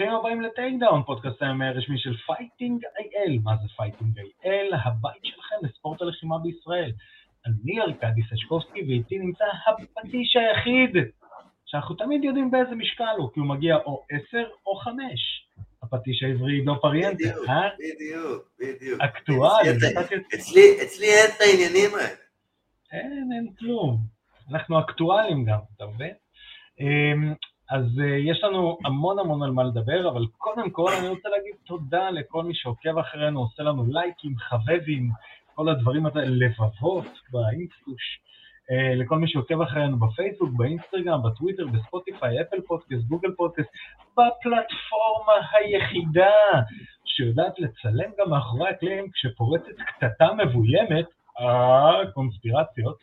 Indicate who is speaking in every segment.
Speaker 1: ברוכים הבאים לטייק דאון, פודקאסט ה-MMA הרשמי של Fighting IL. מה זה Fighting IL? הבית שלכם לספורט הלחימה בישראל. אני ארקדי סשקובסקי ואיתי נמצא הפטיש היחיד, שאנחנו תמיד יודעים באיזה משקל הוא, כי הוא מגיע או עשר או חמש. הפטיש העברי עידו פריאנטה,
Speaker 2: אה? בדיוק, בדיוק.
Speaker 1: אקטואלי.
Speaker 2: אצלי אין את העניינים האלה.
Speaker 1: אין, אין כלום. אנחנו אקטואלים גם, אתה מבין? אז uh, יש לנו המון המון על מה לדבר, אבל קודם כל אני רוצה להגיד תודה לכל מי שעוקב אחרינו, עושה לנו לייקים, חבבים, כל הדברים האלה, לבבות באינסטוש, uh, לכל מי שעוקב אחרינו בפייסבוק, באינסטגרם, בטוויטר, בספוטיפיי, אפל פודקאסט, גוגל פודקאסט, בפלטפורמה היחידה שיודעת לצלם גם מאחורי הקלעים כשפורצת קטטה מבוימת, אה, קונספירציות.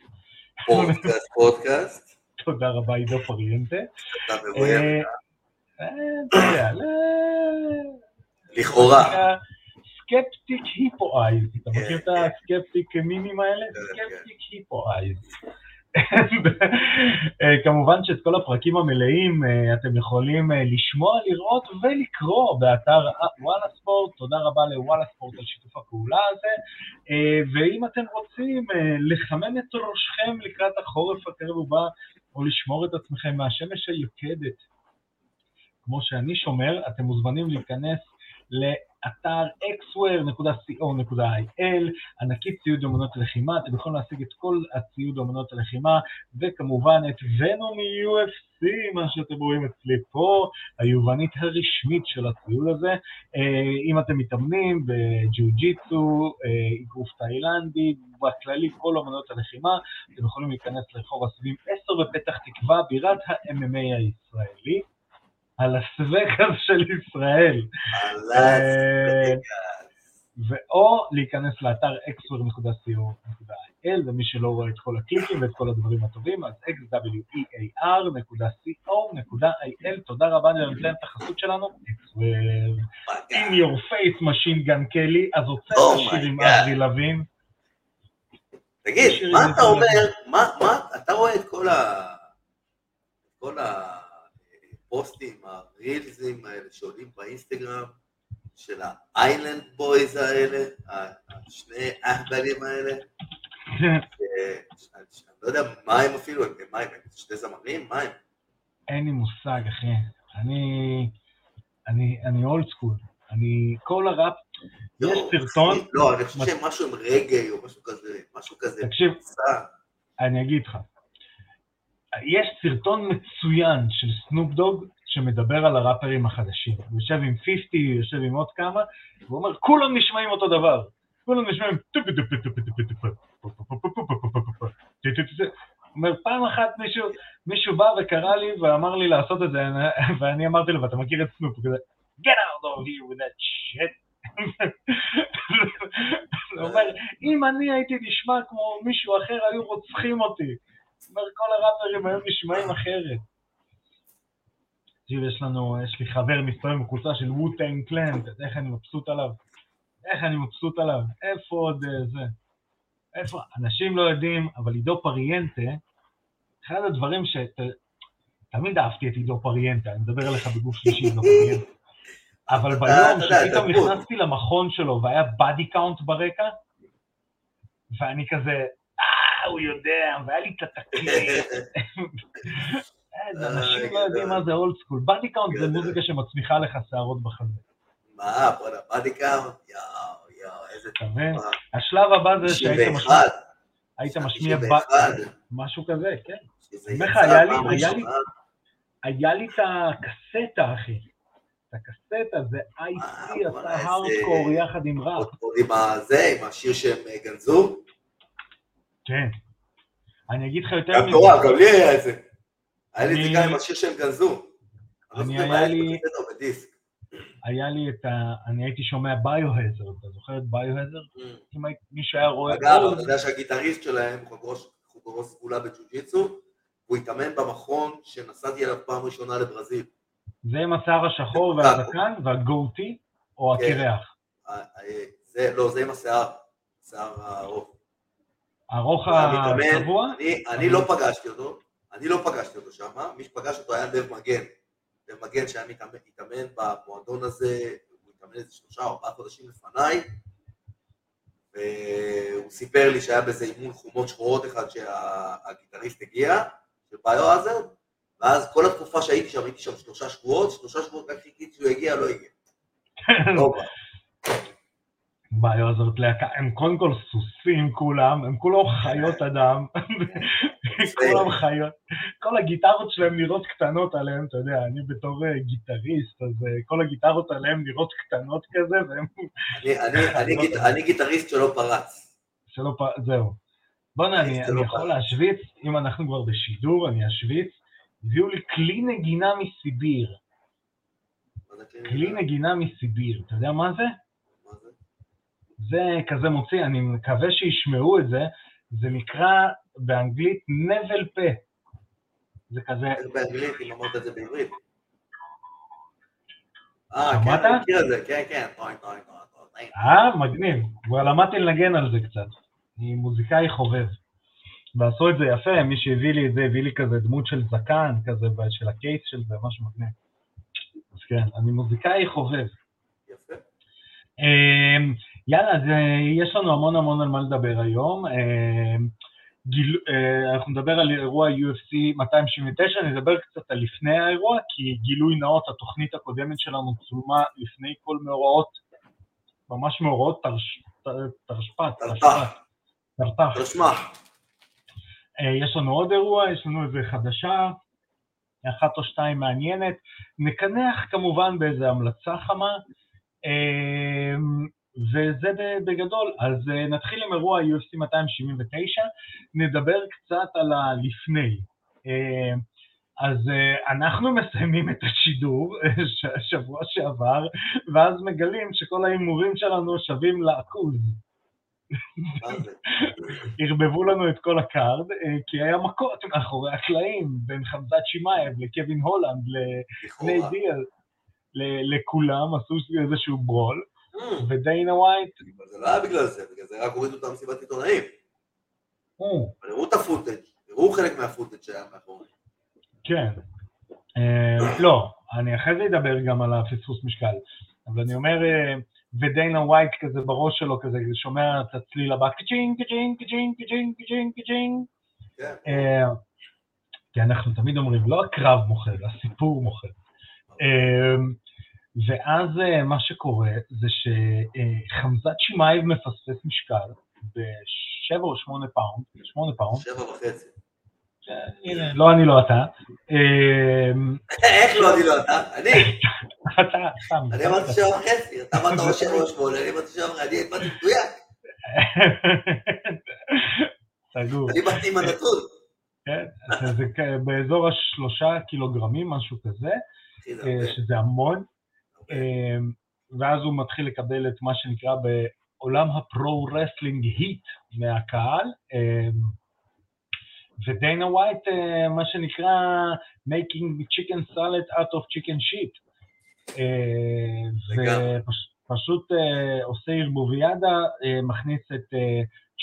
Speaker 2: פודקאסט, פודקאסט.
Speaker 1: תודה רבה, עידו פריאנטה.
Speaker 2: אה,
Speaker 1: אה,
Speaker 2: לכאורה.
Speaker 1: Skeptic Hippo Eyes, אתה
Speaker 2: כן,
Speaker 1: מכיר את
Speaker 2: כן.
Speaker 1: ה-Skeptic מימים האלה?
Speaker 2: כן,
Speaker 1: Skeptic Hippo Eyes. אה, כמובן שאת כל הפרקים המלאים אתם יכולים לשמוע, לראות ולקרוא באתר וואלה ספורט, תודה רבה לוואלה ספורט על שיתוף הפעולה הזה, ואם אתם רוצים לחמם את ראשכם לקראת החורף הקרב ובא, או לשמור את עצמכם מהשמש היוקדת, כמו שאני שומר, אתם מוזמנים להיכנס לאתר xware.co.il, ענקית ציוד אמנות לחימה, אתם יכולים להשיג את כל הציוד אמנות הלחימה, וכמובן את ונום UFC, מה שאתם רואים אצלי פה, היובנית הרשמית של הציוד הזה. אה, אם אתם מתאמנים בג'יו-ג'יצו, אה, אגרוף תאילנדי, בכללי כל אמנות הלחימה, אתם יכולים להיכנס לרחוב הסביב 10 בפתח תקווה, בירת ה-MMA הישראלי. על הסווגס של ישראל.
Speaker 2: על
Speaker 1: ואו להיכנס לאתר xware.co.il, ומי שלא רואה את כל הקליקים ואת כל הדברים הטובים, אז xwear.co.il, תודה רבה, אני נותן את החסות שלנו, xware, in your face machine gun קלי, אז רוצה
Speaker 2: Oh
Speaker 1: לשיר
Speaker 2: my
Speaker 1: עם. אברי לוין.
Speaker 2: תגיד, מה אתה אומר. מה, מה, אתה רואה את כל ה... כל הפוסטים, הרילזים האלה שעולים באינסטגרם, של האיילנד בויז האלה, השני אהבלים האלה, שאני לא יודע מה הם אפילו, הם מה הם, שני זמרים? מה הם?
Speaker 1: אין לי מושג, אחי. אני... אני, אני old school. אני, כל הראפ, יש
Speaker 2: לא,
Speaker 1: סרטון,
Speaker 2: לא, אני חושב שהם משהו עם רגעי או משהו כזה, משהו כזה.
Speaker 1: תקשיב. אני אגיד לך. יש סרטון מצוין של סנופ דוג שמדבר על הראפרים החדשים. הוא יושב עם 50, יושב עם עוד כמה, והוא אומר, כולם נשמעים אותו דבר. כולם נשמעים... הוא אומר, פעם אחת מישהו, מישהו בא וקרא לי ואמר לי לעשות את זה, ואני אמרתי לו, ואתה מכיר את סנופ, הוא כזה, get out of here with that shit. הוא אומר, אם אני הייתי נשמע כמו מישהו אחר, היו רוצחים אותי. אומר, כל הראפרים היום נשמעים אחרת. תקשיב, יש לנו, יש לי חבר מסתובב בקבוצה של ווטנג אתה יודע איך אני מבסוט עליו? איך אני מבסוט עליו? איפה עוד אה, זה? איפה? אנשים לא יודעים, אבל עידו פריאנטה, אחד הדברים ש... תמיד אהבתי את עידו פריאנטה, אני מדבר אליך בגוף שלישי, עידו פריאנטה. אבל
Speaker 2: אתה-
Speaker 1: ביום שפתאום. נכנסתי למכון שלו והיה Body Count ברקע, ואני כזה, אה, הוא יודע, והיה לי את התקליט. אה, אנשים לא יודעים מה זה old school. Body Count זה
Speaker 2: גדול.
Speaker 1: מוזיקה שמצמיחה לך שערות בחזה.
Speaker 2: מה, בוא'נה, באדי קאונט, יואו, יואו, איזה? תקופה.
Speaker 1: השלב הבא זה שהיית
Speaker 2: 91,
Speaker 1: משמיע, היית משמיע ב-
Speaker 2: 91,
Speaker 1: משהו כזה, כן.
Speaker 2: שזה
Speaker 1: אומר לך, היה לי-
Speaker 2: פעם
Speaker 1: היה לי-
Speaker 2: ראשונה.
Speaker 1: היה לי את הקסטה, אחי. את הקסטה זה IC
Speaker 2: אה,
Speaker 1: עשה
Speaker 2: איזה-
Speaker 1: הארדקור יחד עם ראפ.
Speaker 2: עם הזה, עם השיר שהם אה, גנזו.
Speaker 1: כן. אני אגיד לך יותר
Speaker 2: גם
Speaker 1: מזה.
Speaker 2: תורה, גם לי היה את זה. היה לי את זה גם עם השיר שהם גנזו.
Speaker 1: אני היה לי-. היה לי את ה... אני הייתי שומע ביו-הזרד, אתה זוכר את ביו-הזרד?
Speaker 2: Mm.
Speaker 1: אם היית- מישהו היה רואה...
Speaker 2: אגב, אתה יודע שהגיטריסט שלהם הוא חגורו סגולה בג'ו-ג'יצו, הוא התאמן במכון שנסעתי אליו פעם ראשונה לברזיל.
Speaker 1: זה עם השיער השחור והזקן והגוטי, או
Speaker 2: כן.
Speaker 1: הקרח.
Speaker 2: אה, אה, זה, לא, זה עם השיער, שיער הארוך.
Speaker 1: הארוך
Speaker 2: המתאמן,
Speaker 1: הקבוע?
Speaker 2: אני- אני לא פגשתי אותו, אני לא פגשתי אותו שם, מי שפגש אותו היה לב מגן. ומגן שהיה מתאמן, במועדון הזה, הוא התאמן איזה שלושה או ארבעה חודשים לפניי, והוא סיפר לי שהיה באיזה אימון חומות שחורות אחד שהגיטריסט הגיע, של ביו עזר, ואז כל התקופה שהייתי שם, הייתי שם שלושה שבועות, שלושה שבועות רק חיכיתי שהוא יגיע, לא הגיע. לא בא.
Speaker 1: בעיה הזאת להקה, הם קודם כל סוסים כולם, הם כולם חיות אדם, כולם חיות, כל הגיטרות שלהם נראות קטנות עליהם, אתה יודע, אני בתור אה, גיטריסט, אז אה, כל הגיטרות עליהם נראות קטנות כזה, והם...
Speaker 2: אני- אני- אני גיט- אני גיטריסט שלא פרץ.
Speaker 1: שלא פ... זהו. בוא'נה, אני, יכול
Speaker 2: פרץ.
Speaker 1: להשוויץ, אם אנחנו כבר בשידור, אני אשוויץ, הביאו לי כלי נגינה מסיביר, כלי נגינה מסיביר, אתה יודע? מה זה?
Speaker 2: זה
Speaker 1: כזה מוציא, אני מקווה שישמעו את זה, זה נקרא באנגלית נבל פה. זה כזה,
Speaker 2: איך באנגלית, אם אמרת את זה בעברית. אה, כן? אני מכיר את זה, כן, כן.
Speaker 1: אה, מגניב, כבר למדתי לנגן על זה קצת. אני מוזיקאי חובב. ועשו את זה יפה, מי שהביא לי את זה, הביא לי כזה דמות של זקן, כזה של הקייס של זה, משהו מגניב. אז כן, אני מוזיקאי חובב.
Speaker 2: יפה.
Speaker 1: יאללה, אז אה, יש לנו המון המון על מה לדבר היום. אמ, גיל, אה, אנחנו נדבר על אירוע UFC 279, נדבר קצת על לפני האירוע, כי גילוי נאות, התוכנית הקודמת שלנו צולמה לפני כל מאורעות, ממש מאורעות תרש, ת- תרשפ"ת,
Speaker 2: תרתח. תשמע,
Speaker 1: אה, יש לנו עוד אירוע, יש לנו איזה חדשה, אחת או שתיים מעניינת. נקנח כמובן באיזה המלצה חמה, אה, וזה בגדול. אז אה, נתחיל עם אירוע UFC 279, נדבר קצת על הלפני. אה, אז אה, אנחנו מסיימים את השידור שבוע שעבר, ואז מגלים שכל ההימורים שלנו שווים לעכוז. ערבבו לנו את כל ה card, כי היה מכות מאחורי הקלעים בין חמזת שמאייב לקווין הולנד, לכולם, עשו איזשהו
Speaker 2: brawl,
Speaker 1: ודיינה ווייט,
Speaker 2: אבל זה לא היה בגלל זה, בגלל זה רק הורידו את המסיבת עיתונאים.
Speaker 1: או,
Speaker 2: אבל הראו את ה footage, הראו חלק מה footage שהיה מאחורי.
Speaker 1: כן. אה, לא, אני אחרי זה אדבר גם על הפספוס משקל, אבל אני אומר, אה, ודיינה ווייט כזה בראש שלו, כזה שומע את הצליל הבא, ka-ching, ka-ching, ka-ching, ka-ching, ka-ching, ka-ching.
Speaker 2: כן.
Speaker 1: אה, כי אנחנו תמיד אומרים, לא הקרב מוכר, הסיפור מוכר. אה, ואז אה, מה שקורה זה שחמזת שמאייב מפספס משקל בשבע או שמונה פאונד, שמונה פאונד,
Speaker 2: שבע וחצי.
Speaker 1: הנה, לא אני, לא אתה. אה,
Speaker 2: איך לא, אני לא אתה? אני.
Speaker 1: אתה, סתם.
Speaker 2: אני אמרתי שבע וחצי, אתה אמרת שבע או שמונה, אני אמרתי שבע וחצי, אני באתי מדויק,
Speaker 1: סגור.
Speaker 2: אני באתי עם הנתון.
Speaker 1: כן, זה באזור השלושה קילוגרמים, משהו כזה, אה, שזה המון. אמ, ואז הוא מתחיל לקבל את מה שנקרא בעולם ה pro wrestling heat מהקהל, אמ, ודיינה ווייט, אה, מה שנקרא making chicken salad out of chicken shit. אה. ופשוט אה, עושה ערבוביאדה, מכניס את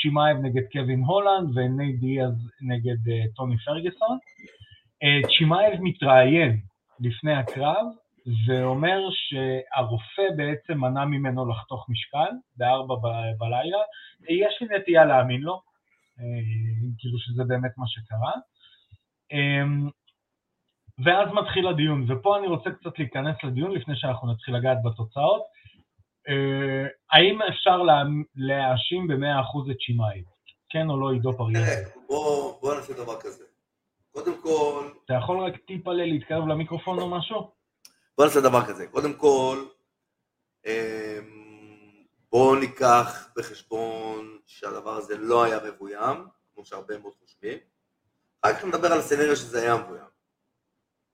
Speaker 1: צ'ימאייב נגד קווין הולנד ונייט דיאז נגד טוני פרגוסון. צ'ימאייב מתראיין לפני הקרב, ואומר שהרופא בעצם מנע ממנו לחתוך משקל בארבע ב- בלילה. יש לי נטייה להאמין לו, אה, כאילו שזה באמת מה שקרה. אה, ואז מתחיל הדיון, ופה אני רוצה קצת להיכנס לדיון לפני שאנחנו נתחיל לגעת בתוצאות. אה, האם אפשר לה- להאשים ב-100% את שמאי? כן או לא עידו פריאל?
Speaker 2: תראה, בוא בוא נעשה דבר כזה. קודם כל,
Speaker 1: אתה יכול רק טיפה להתקרב למיקרופון או משהו?
Speaker 2: בוא נעשה דבר כזה. קודם כל, אמ, בואו ניקח בחשבון שהדבר הזה לא היה מבוים, כמו שהרבה מאוד חושבים. אחר כך נדבר על הסצנריה שזה היה מבוים.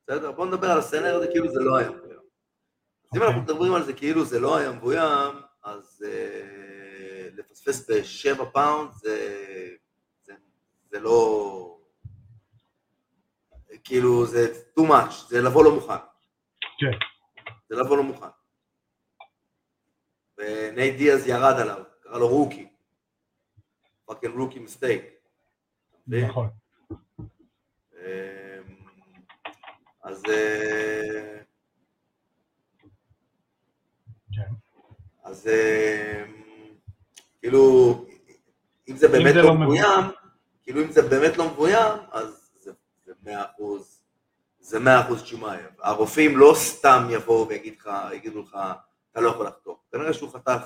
Speaker 2: בסדר? בואו נדבר על הסצנריה הזה כאילו זה לא היה מבוים. אז אם
Speaker 1: אוקיי.
Speaker 2: אנחנו מדברים על זה כאילו זה לא היה מבוים, אז אה, לפספס בשבע פאונד זה, זה, זה לא... כאילו זה too much, זה לבוא לא מוכן.
Speaker 1: כן.
Speaker 2: זה לבוא לא מוכן. ונייט דיאז ירד עליו, קרא לו rookie. Fucking rookie mistake.
Speaker 1: נכון.
Speaker 2: אמ, אז... אה, אז אה, כאילו, אם זה באמת לא מבוים, כאילו אם זה באמת לא מבוים, אז זה מאה אחוז זה מאה אחוז צ'ימאייב. הרופאים לא סתם יבואו ויגידו לך, אתה לא יכול לחתוך. כנראה שהוא חתך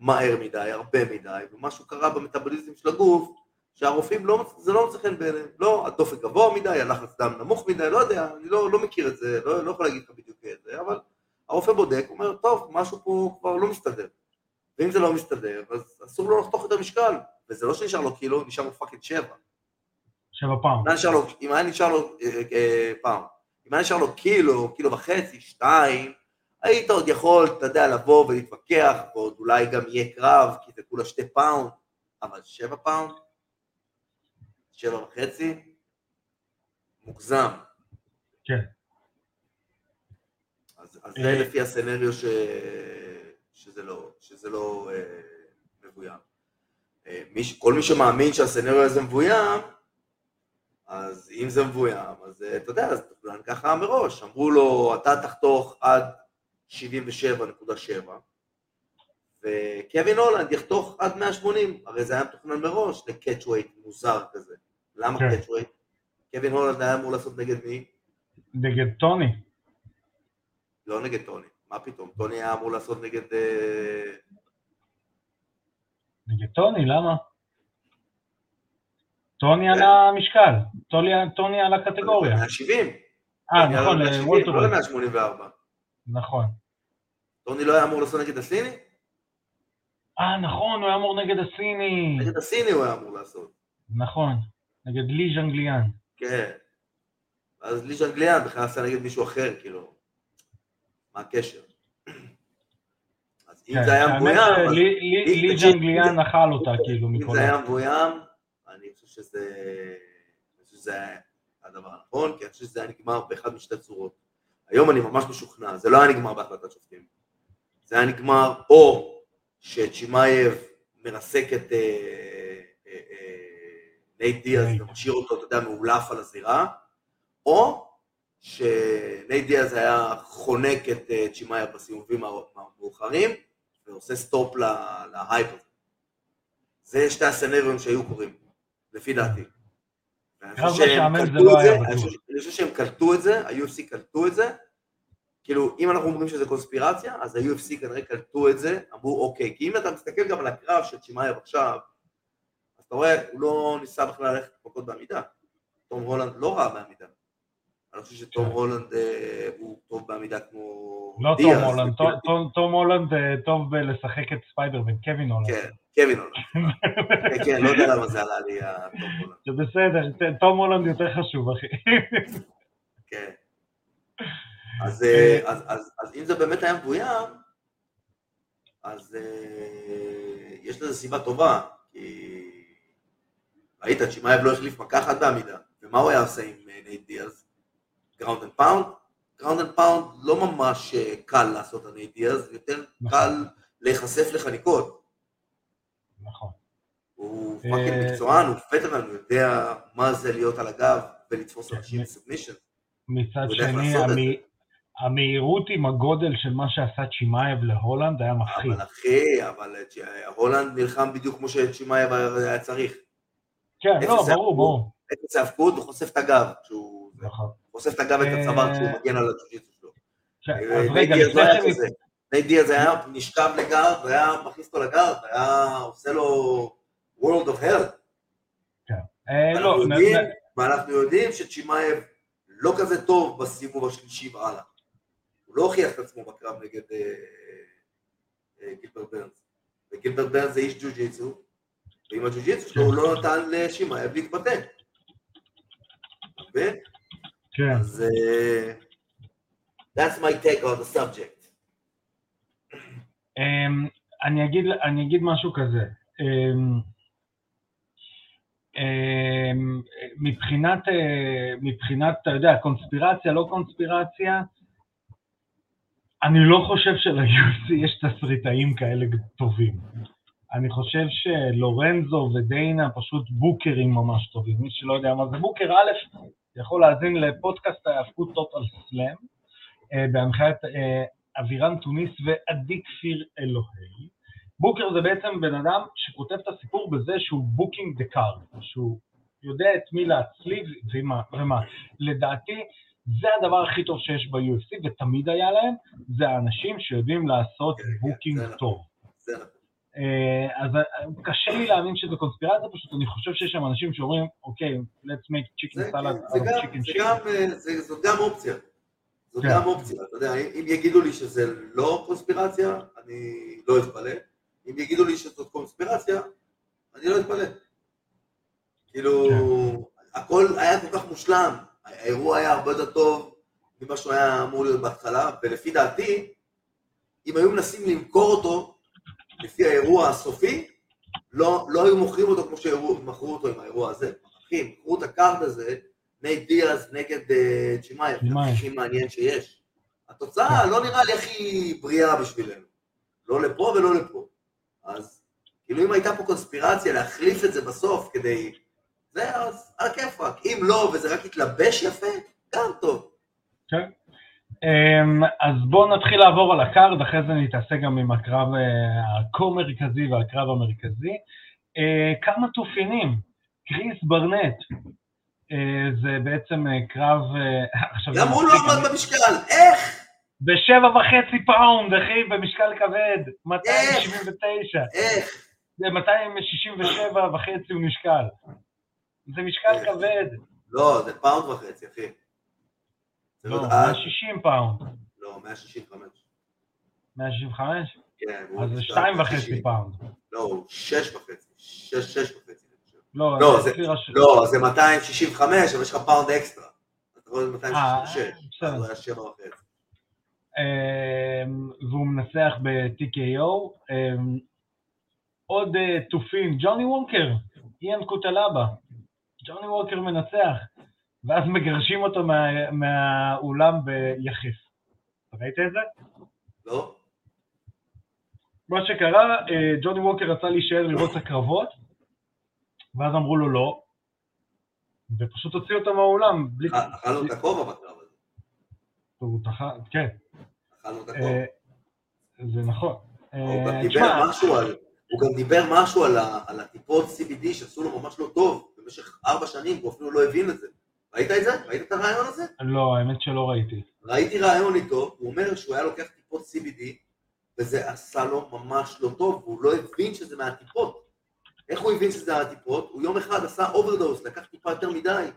Speaker 2: מהר מדי, הרבה מדי, ומשהו קרה במטאבוליזם של הגוף, שהרופאים לא, זה לא מוצא חן בעיניהם, לא, הדופק גבוה מדי, הלחץ דם נמוך מדי, לא יודע, אני לא, לא מכיר את זה, לא, לא יכול להגיד לך בדיוק את זה, אבל הרופא בודק, אומר, טוב, משהו פה כבר לא מסתדר. ואם זה לא מסתדר, אז אסור לו לחתוך יותר משקל, וזה לא שנשאר לו קילו, נשאר לו פאקינג שבע.
Speaker 1: שבע פעם.
Speaker 2: אם היה נשאר לו, אם היה נשאר לו, אה, אה, פאונד, אם היה נשאר לו קילו, קילו וחצי, שתיים, היית עוד יכול, אתה יודע, לבוא ולהתווכח, ועוד אולי גם יהיה קרב, כי זה כולה שתי פאונד, אבל שבע פאונד? שבע וחצי? מוגזם.
Speaker 1: כן.
Speaker 2: אז, אז
Speaker 1: אה,
Speaker 2: זה לפי הסצנריו ש... שזה לא, שזה לא אה, מבוים. אה, מי, כל מי שמאמין שהסצנריו הזה מבוים, אז אם זה מבוים, אז אה, אתה יודע, אז תוכנן ככה מראש. אמרו לו, אתה תחתוך עד 77.7, וקווין הולנד יחתוך עד 180, הרי זה היה מתוכנן מראש לקאץ' ווייט מוזר כזה. למה
Speaker 1: כן.
Speaker 2: ווייט? קווין הולנד היה אמור לעשות נגד מי?
Speaker 1: נגד טוני.
Speaker 2: לא נגד טוני, מה פתאום? טוני היה אמור לעשות נגד... אה,
Speaker 1: נגד טוני, למה? טוני
Speaker 2: כן.
Speaker 1: על המשקל, טוני, על הקטגוריה.
Speaker 2: 170.
Speaker 1: אה, נכון,
Speaker 2: לא
Speaker 1: וולטרמן.
Speaker 2: ל-184.
Speaker 1: נכון.
Speaker 2: טוני לא היה אמור לעשות נגד הסיני?
Speaker 1: אה, נכון, הוא היה אמור נגד הסיני.
Speaker 2: נגד הסיני הוא היה אמור לעשות.
Speaker 1: נכון, נגד לי ז'אנגליאן.
Speaker 2: כן. אז לי ז'אנגליאן בכלל עשה נגד מישהו אחר, כאילו. מה הקשר? אז אם
Speaker 1: כן,
Speaker 2: זה היה מבוים,
Speaker 1: לי- ז'אנגליאן אכל אותה, כאילו,
Speaker 2: אם
Speaker 1: מכל
Speaker 2: זה
Speaker 1: ה...
Speaker 2: היה מבוים, שזה... אני חושב שזה היה הדבר הנכון, כי אני חושב שזה היה נגמר באחד משתי צורות. היום אני ממש משוכנע, זה לא היה נגמר בהחלטת שופטים. זה היה נגמר או שצ'ימאייב מרסק את אה, אה, אה, נייט דיאז. ומשאיר אותו, אתה יודע, מעולף על הזירה, או שנייט דיאז היה חונק את אה, צ'ימאייב בסיבובים המאוחרים, ועושה stop להייפ הזה. זה שתי הסצנריונים שהיו קורים, לפי דעתי. קלטו
Speaker 1: לא
Speaker 2: אני. חושב- שהם קלטו את זה, ה-UFC קלטו את זה, כאילו, אם אנחנו אומרים שזה קונספירציה, אז ה-UFC כנראה קלטו את זה, אמרו אוקיי, כי אם אתה מסתכל גם על הקרב של צ'ימאייב עכשיו, אז אתה רואה, הוא לא ניסה בכלל ללכת מכות בעמידה. תום הולנד לא רע בעמידה. אני חושב שתום
Speaker 1: כן.
Speaker 2: הולנד אה, הוא טוב בעמידה כמו
Speaker 1: לא
Speaker 2: דיאז,
Speaker 1: תום הולנד. תום- הולנד אה, טוב בלשחק את ספיידרמן, קווין הולנד.
Speaker 2: כן, קווין הולנד. כן, כן, לא יודע למה זה עלה לי, התום הולנד.
Speaker 1: זה בסדר, תום הולנד יותר חשוב, אחי.
Speaker 2: כן. אז, אה, אז, אז, אז אם זה באמת היה מבוים, אז אה, יש לזה סיבה טובה, כי ראית, צ'ימאייב לא החליף מכה אחת בעמידה, ומה הוא היה עושה עם אה, נייט דיאז? Ground and pound? Ground and pound לא ממש אה, קל לעשות על נייט דיאז, יותר
Speaker 1: נכון.
Speaker 2: קל להיחשף לחניקות.
Speaker 1: נכון.
Speaker 2: הוא
Speaker 1: אה,
Speaker 2: fucking מקצוען, הוא וטרן, הוא יודע מה זה להיות על הגב ולתפוס
Speaker 1: כן,
Speaker 2: אנשים
Speaker 1: ב
Speaker 2: submission.
Speaker 1: מצד שני, המהירות עם הגודל של מה שעשה צ'ימאייב להולנד היה מפחיד.
Speaker 2: אבל אחי, אבל הולנד נלחם בדיוק כמו שצ'ימאייב היה צריך.
Speaker 1: כן, לא, ברור. ברור.
Speaker 2: אפס האבקות, הוא חושף את הגב, כשהוא
Speaker 1: נכון.
Speaker 2: חושף את הגב ואת
Speaker 1: אה,
Speaker 2: הצוואר כשהוא מגן על הג'יו-ג'יצו שלו.
Speaker 1: כן,
Speaker 2: אה,
Speaker 1: אז רגע, לפני
Speaker 2: נייט דיאז היה נשכב ל guard, והיה מכניס אותו ל guard, היה עושה לו World of Hell.
Speaker 1: אה, לא,
Speaker 2: ואנחנו יודעים- שצ'ימאייב לא כזה טוב בסיבוב השלישי והלאה. הוא לא הוכיח את עצמו בקרב נגד אה, אה, גילבר ברנס. וגילבר ברנס זה איש ג'ו-ג'יצו, ועם הג'ו-ג'יצו שלו הוא לא נתן לשמעאב להתבטא.
Speaker 1: כן.
Speaker 2: אז that's my take on the subject.
Speaker 1: אמ, אני אגיד, אני אגיד משהו כזה. אמ, אמ, מבחינת, אה, מבחינת, אתה יודע, קונספירציה, לא קונספירציה, אני לא חושב של-UFC יש תסריטאים כאלה טובים. אני חושב שלורנזו ודיינה פשוט בוקרים ממש טובים. מי שלא יודע מה זה בוקר, א', יכול להאזין לפודקאסט ההאבקות טוטל slam, אה, בהנחיית אבירן טוניס ועדי כפיר אלוהי. Booker זה בעצם בן אדם שכותב את הסיפור בזה שהוא booking the card, שהוא יודע את מי להצליב ומה, ומה. לדעתי, זה הדבר הכי טוב שיש ב-UFC, ותמיד היה להם, זה האנשים שיודעים לעשות
Speaker 2: כן, כן, booking נכון.
Speaker 1: טוב.
Speaker 2: נכון.
Speaker 1: אה, אז אה, קשה לי להאמין שזה קונספירציה, פשוט אני חושב שיש שם אנשים שאומרים, אוקיי, let's make chicken salad
Speaker 2: כן,
Speaker 1: of
Speaker 2: גם,
Speaker 1: chicken
Speaker 2: זה אה, גם אופציה. זאת
Speaker 1: כן.
Speaker 2: גם אופציה, אתה יודע, אם אם יגידו לי שזה לא קונספירציה, אני לא אתפלא. אם יגידו לי שזאת קונספירציה, אני לא אתפלא. כאילו, הכל היה כל כך מושלם, האירוע היה הרבה יותר טוב ממה שהוא היה אמור להיות בהתחלה, ולפי דעתי, אם היו מנסים למכור אותו לפי האירוע הסופי, לא, לא היו מוכרים אותו כמו שמכרו אותו עם האירוע הזה. אחי, מכרו את ה card הזה, נייט דיאז נגד אה, צ'ימאייב, זה
Speaker 1: צ'ימאייב.
Speaker 2: הכי מעניין שיש. התוצאה לא נראה לי הכי בריאה בשבילנו. לא לפה ולא לפה. אז כאילו אם הייתה פה קונספירציה להחליף את זה בסוף כדי... זה אז על הכיפאק. אם לא, וזה רק יתלבש יפה, גם טוב.
Speaker 1: כן. אמ, אז בואו נתחיל לעבור על ה card, אחרי זה נתעסק גם עם הקרב אה, הכה-מרכזי והקרב המרכזי. אה, כמה תופינים, כריס ברנט, אה, זה בעצם אה, קרב... אה,
Speaker 2: גם הוא לא עמד במשקל, איך?
Speaker 1: בשבע וחצי פאונד, אחי, במשקל כבד, 279.
Speaker 2: איך?
Speaker 1: זה 267 וחצי הוא נשקל. זה משקל? כבד.
Speaker 2: לא, זה פאונד וחצי, אחי.
Speaker 1: לא,
Speaker 2: אה,
Speaker 1: 160 פאונד.
Speaker 2: לא, 165.
Speaker 1: 165?
Speaker 2: כן,
Speaker 1: אז זה
Speaker 2: משקל
Speaker 1: 2 וחצי
Speaker 2: 160.
Speaker 1: פאונד.
Speaker 2: לא, הוא 6 וחצי. 6, 6 וחצי.
Speaker 1: לא,
Speaker 2: לא, זה-
Speaker 1: רשום-
Speaker 2: לא, זה 265, אבל יש לך פאונד אקסטרה. אתה רואה, זה
Speaker 1: אה,
Speaker 2: 266.
Speaker 1: בסדר.
Speaker 2: אז הוא היה 7 וחצי.
Speaker 1: אמ, והוא מנצח ב-TKO. אמ, עוד אה, תופינים, ג'וני ווקר, איאן קוטלבה. ג'וני ווקר מנצח, ואז מגרשים אותו מה- מהאולם ביחף. ראית את זה?
Speaker 2: לא?
Speaker 1: מה שקרה, אה, ג'וני ווקר רצה להישאר לראות את הקרבות, ואז אמרו לו לא, ופשוט הוציאו אותו מהאולם, בלי...
Speaker 2: אכ- אכלנו את הכובע בקרב הזה.
Speaker 1: הוא תח... כן,
Speaker 2: אכלנו את הכובע.
Speaker 1: אה, זה נכון.
Speaker 2: הוא גם
Speaker 1: אה,
Speaker 2: דיבר
Speaker 1: תשמע,
Speaker 2: משהו על... הוא גם דיבר משהו על, ה, על הטיפות CBD שעשו לו ממש לא טוב במשך ארבע שנים, הוא אפילו לא הבין את זה. ראית את זה? ראית את הריאיון הזה?
Speaker 1: לא, האמת שלא ראיתי.
Speaker 2: ראיתי ריאיון איתו, הוא אומר שהוא היה לוקח טיפות CBD, וזה עשה לו ממש לא טוב, והוא לא הבין שזה מהטיפות. איך הוא הבין שזה מהטיפות? הוא יום אחד עשה אוברדוס, לקח טיפה יותר מדי.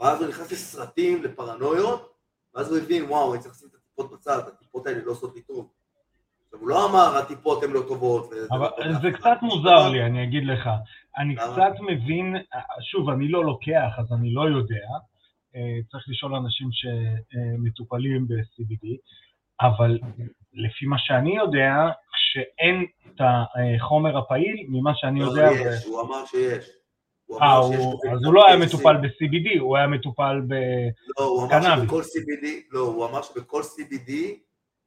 Speaker 2: ואז הוא נכנס לסרטים, לפרנויות, ואז הוא הבין, וואו, אני צריך לשים את הטיפות בצד, הטיפות האלה לא עושות לי טוב. עכשיו, הוא לא אמר, הטיפות הן לא טובות. לא
Speaker 1: אבל
Speaker 2: לאף
Speaker 1: זה
Speaker 2: אחד."
Speaker 1: קצת מוזר לי, אני אגיד לך. אני? קצת מבין, שוב, אני לא לוקח, אז אני לא יודע. אה, צריך לשאול אנשים שמטופלים ב-CBD, אבל לפי מה שאני יודע, כשאין את החומר הפעיל, ממה שאני
Speaker 2: לא,
Speaker 1: יודע...
Speaker 2: יש, הוא אמר שיש.
Speaker 1: אה, אז הוא לא היה. מטופל ב-CBD, הוא היה מטופל ב...
Speaker 2: לא, הוא אמר
Speaker 1: קנאביס.
Speaker 2: שבכל CBD, לא, הוא אמר שבכל CBD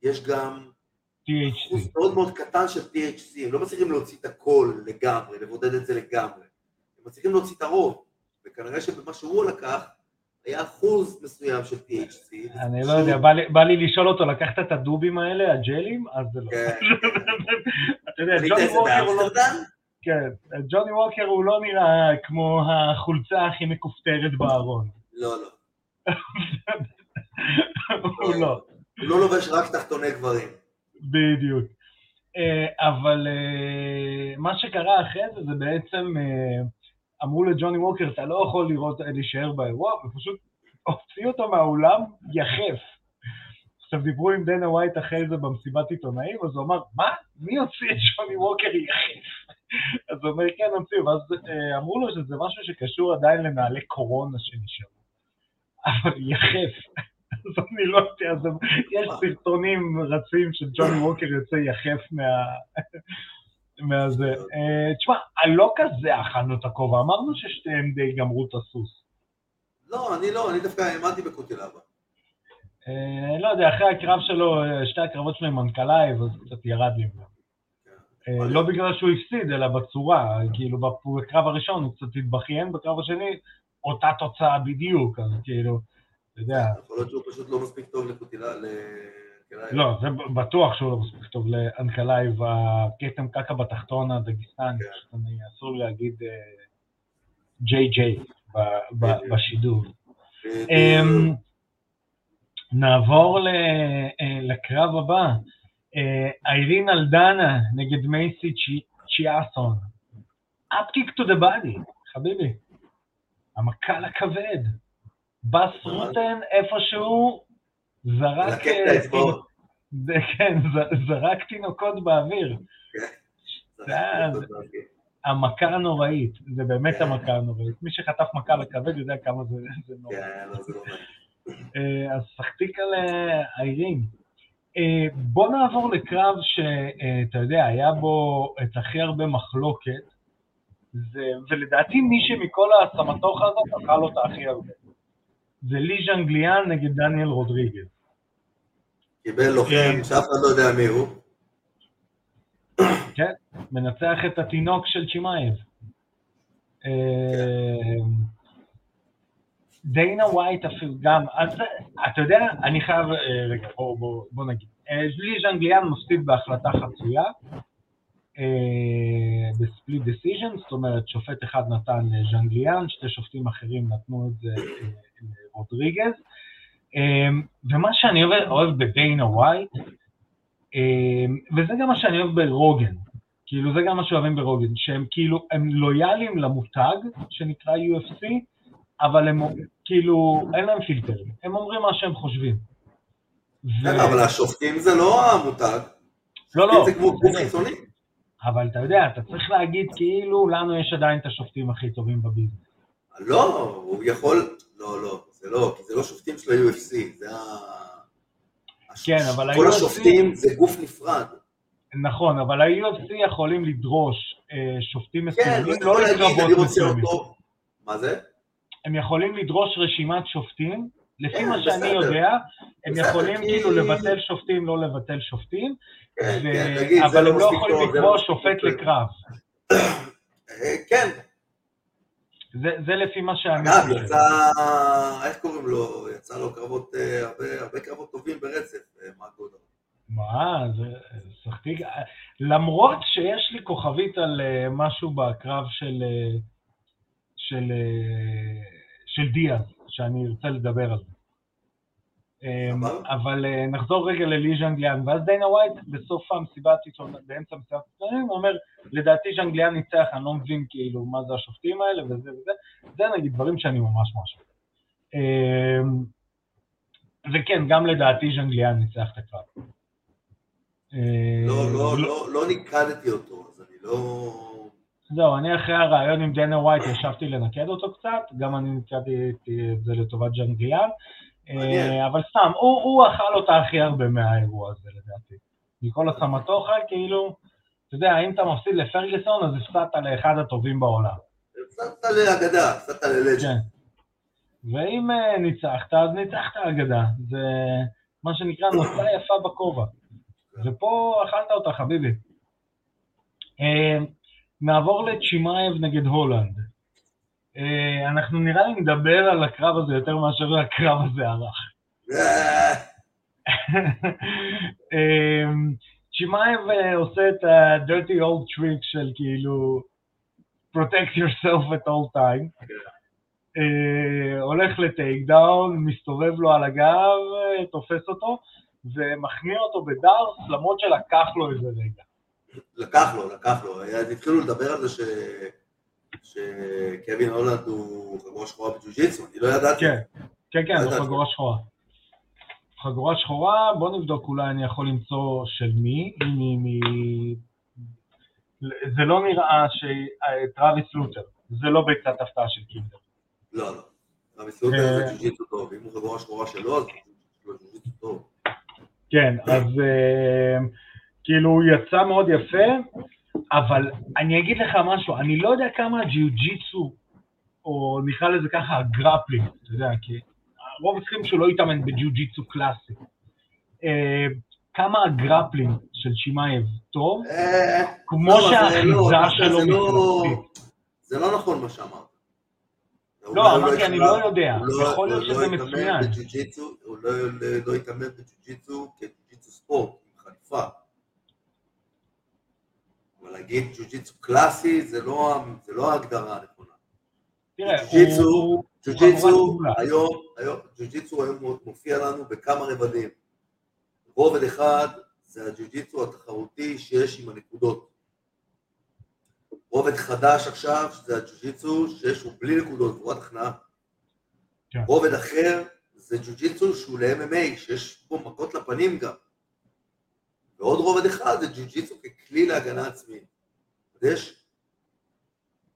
Speaker 2: יש גם
Speaker 1: THC.
Speaker 2: אחוז מאוד מאוד קטן של THC, הם לא מצליחים להוציא את הכל לגמרי, לבודד את זה לגמרי. הם מצליחים להוציא את הרוב, וכנראה שבמה שהוא לקח, היה אחוז מסוים של THC.
Speaker 1: אני לא יודע, בא לי- לשאול אותו, לקחת את הדובים האלה, הג'לים? אז זה לא.
Speaker 2: כן,
Speaker 1: אתה יודע, ג'וני ווקר הוא לא... כן, ג'וני ווקר הוא לא נראה כמו החולצה הכי מכופתרת בארון.
Speaker 2: לא, לא.
Speaker 1: הוא לא,
Speaker 2: הוא לא לובש רק תחתוני גברים.
Speaker 1: בדיוק. אה, אבל אה, מה שקרה אחרי זה, זה בעצם אה, אמרו לג'וני ווקר, אתה לא יכול לראות, להישאר באירוע, ופשוט הוציאו אותו מהאולם יחף. עכשיו דיברו עם דנה ווייט אחרי זה במסיבת עיתונאים, אז הוא אמר, מה? מי הוציא את ג'וני ווקר יחף? אז הוא אומר, כן, הוציאו, ואז אה, אמרו לו שזה משהו שקשור עדיין לנהלי קורונה שנשארו. אבל יחף. אז אני לא יודע, יש סרטונים רצים של ג'וני ווקר יוצא יחף מה... מהזה. אה, תשמע, לא כזה אכלנו את הכובע, אמרנו ששתיהם די גמרו את הסוס.
Speaker 2: לא, אני לא, אני דווקא האמנתי בקוטילבה.
Speaker 1: אה, לא יודע, אחרי הקרב שלו, אה, שתי הקרבות שלו עם אנקלייב, אז קצת ירד לי. אה, לא בגלל שהוא הפסיד, אלא בצורה, כאילו בקרב הראשון הוא קצת התבכיין, בקרב השני אותה תוצאה בדיוק, אז כאילו, אתה יודע,
Speaker 2: יכול להיות שהוא פשוט לא מספיק טוב לקוטילה, אנקלייב.
Speaker 1: לא, זה בטוח שהוא לא מספיק טוב לאנקלייב, הכתם קקע בתחתון הדגיסטני,
Speaker 2: כן.
Speaker 1: אסור לי להגיד אה, ג'יי ג'יי. בשידור. אמ, נעבור אה, לקרב הבא. אה, איירין אלדנה נגד מייסי צ'י- צ'יאסון. upkick to the body, חביבי. המכה לכבד. בס רוטן איפשהו זרק... אה. זה- כן, זרק תינוקות באוויר. המכה הנוראית, זה באמת
Speaker 2: כן.
Speaker 1: המכה הנוראית. מי שחטף מכה לכבד יודע כמה זה זה נורא.
Speaker 2: כן, לא, לא.
Speaker 1: אה, אז על אה, איירין. אה, בוא נעבור לקרב שאתה יודע, היה בו את הכי הרבה מחלוקת, זה, ולדעתי מי שמכל הסמטוחה הזאת אכל אותה הכי הרבה. זה לי ז'אנגליאן נגד דניאל רודריגז.
Speaker 2: קיבל לוחם
Speaker 1: כן.
Speaker 2: שאף אחד לא יודע מי הוא.
Speaker 1: כן, מנצח את התינוק של צ'ימאייב. אה, דיינה ווייט אפילו גם, אז אתה יודע, אני חייב, אה, רגע, בוא, בוא, בוא נגיד, לי ז'אנגליאן מפסיד בהחלטה חצויה, אה, ב split decision, זאת אומרת, שופט אחד נתן לז'אנגליאן, שתי שופטים אחרים נתנו את זה לרודריגז, ומה שאני אוהב, אוהב בדיינה ווייט, אה, וזה גם מה שאני אוהב ברוגן, כאילו זה גם מה שאוהבים ברוגן, שהם כאילו, הם לויאליים למותג שנקרא UFC, אבל הם כאילו, אין להם פילטרים, הם אומרים מה שהם חושבים. ו-
Speaker 2: כן, אבל השופטים זה לא המותג.
Speaker 1: לא, לא,
Speaker 2: זה כמו גוף. חיצוני.
Speaker 1: אבל אתה יודע, אתה צריך להגיד כאילו, לנו יש עדיין את השופטים הכי טובים בביזנס.
Speaker 2: לא, הוא יכול... לא, לא, זה לא, כי זה לא שופטים של ה-UFC, זה ה...
Speaker 1: כן, אבל
Speaker 2: כל
Speaker 1: ה-UFC
Speaker 2: השופטים זה גוף נפרד.
Speaker 1: נכון, אבל ה-UFC יכולים לדרוש אה, שופטים
Speaker 2: כן,
Speaker 1: מסוימים, לא לקרבות מסוימים.
Speaker 2: מה זה?
Speaker 1: הם יכולים לדרוש רשימת שופטים, לפי
Speaker 2: כן,
Speaker 1: מה שאני. יודע, הם יכולים כאילו לבטל שופטים, לא לבטל שופטים,
Speaker 2: כן,
Speaker 1: אבל הם לא
Speaker 2: מספיק
Speaker 1: יכולים לקבוע
Speaker 2: לא מספיק
Speaker 1: שופט. לקרב.
Speaker 2: אה, כן,
Speaker 1: זה זה לפי מה שאני
Speaker 2: אגב. יצא, איך קוראים לו? יצא לו קרבות, אה, הרבה- הרבה קרבות טובים ברצף, אה, מה גודל.
Speaker 1: מה, זה שחקתי... למרות שיש לי כוכבית על אה, משהו בקרב של, של, של דיאז, שאני ארצה לדבר על זה.
Speaker 2: סבבה.
Speaker 1: אבל אה, נחזור רגע ללי ז'אנגליאן, ואז דיינה ווייט בסוף המסיבת עיתונאים, באמצע מסיבת עיתונאים, הוא אומר, לדעתי ז'אנגליאן ניצח, אני לא מבין כאילו מה זה השופטים האלה וזה וזה, זה נגיד דברים שאני ממש ממש... אה, וכן, גם לדעתי ז'אנגליאן ניצח את הקרב.
Speaker 2: לא, לא,
Speaker 1: לא-
Speaker 2: לא, לא ניקדתי אותו, אז אני לא...
Speaker 1: זהו, אני אחרי הרעיון עם דנה ווייט ישבתי לנקד אותו קצת, גם אני ניקדתי את זה לטובת. אה, אבל סתם, הוא, אכל אותה הכי הרבה מהאירוע הזה לדעתי. מכל הסמטוחה, כאילו, אתה יודע, אם אתה מפסיד לפרגוסון, אז הפסדת לאחד הטובים בעולם.
Speaker 2: הפסדת לאגדה, הפסדת ללג'נד.
Speaker 1: כן. ואם אה, ניצחת, אז ניצחת אגדה. זה מה שנקרא נוצה יפה בכובע. ופה אכלת אותה, חביבי. אה, נעבור לצ'ימאייב נגד הולנד. אה, אנחנו נראה לי נדבר על הקרב הזה יותר מאשר הקרב הזה ארך.
Speaker 2: אה,
Speaker 1: אה, אה, עושה את ה-dirty old trick של כאילו protect yourself at all time. אה, הולך ל takedown, מסתובב לו על הגב, תופס אותו, ומכניע אותו בדארס, למרות שלקח לו איזה רגע.
Speaker 2: לקח לו, לקח לו. התחילו לדבר על זה ש... שקווין הולנד הוא חגורה שחורה בג'ו-ג'יצו, אני לא ידעתי.
Speaker 1: כן, כן, כן,
Speaker 2: לא
Speaker 1: זו. חגורה שחורה. חגורה שחורה, בוא נבדוק, אולי אני יכול למצוא של מי, מי, מי... זה לא נראה שטרוויס לותר, זה לא ביצת הפתעה של קינדר.
Speaker 2: לא, לא. המסלול
Speaker 1: אה.
Speaker 2: זה ג'ו-ג'יצו טוב, אם הוא חגורה שחורה שלו, אז ג'ו-ג'יצו טוב.
Speaker 1: כן, אז אה, כאילו הוא יצא מאוד יפה, אבל אני אגיד לך משהו, אני לא יודע כמה הג'יוג'יצו, או נקרא לזה ככה ה grappling, אתה יודע, כי רוב הסכימים שהוא לא התאמן בג'יוג'יצו קלאסי. אה, כמה ה grappling של שימאייב טוב,
Speaker 2: אה,
Speaker 1: כמו
Speaker 2: לא, זה
Speaker 1: שהאחיזה
Speaker 2: לא,
Speaker 1: שלו
Speaker 2: זה לא-
Speaker 1: מפלסטית.
Speaker 2: זה לא נכון מה שאמרת.
Speaker 1: לא, אמרתי, אני לא יודע, יכול להיות שזה
Speaker 2: יתאמן
Speaker 1: מצוין.
Speaker 2: הוא לא, יתאמן בג'ו-ג'יצו כג'ו-ג'יצו ספורט, עם חליפה. אבל להגיד ג'ו-ג'יצו קלאסי זה לא, זה לא ההגדרה הנכונה.
Speaker 1: תראה,
Speaker 2: ג'ו-ג'יצו-
Speaker 1: הוא...
Speaker 2: היום, היום, ג'ו-ג'יצו היום מופיע לנו בכמה רבדים. רובד אחד זה הג'ו-ג'יצו התחרותי שיש עם הנקודות. רובד חדש עכשיו, שזה הג'ו-ג'יצו שיש הוא בלי נקודות, תבואת הכנעה.
Speaker 1: כן.
Speaker 2: רובד אחר זה ג'ו-ג'יצו שהוא ל-MMA, שיש בו מכות לפנים גם. ועוד רובד אחד זה ג'ו-ג'יצו ככלי להגנה עצמית. אז יש,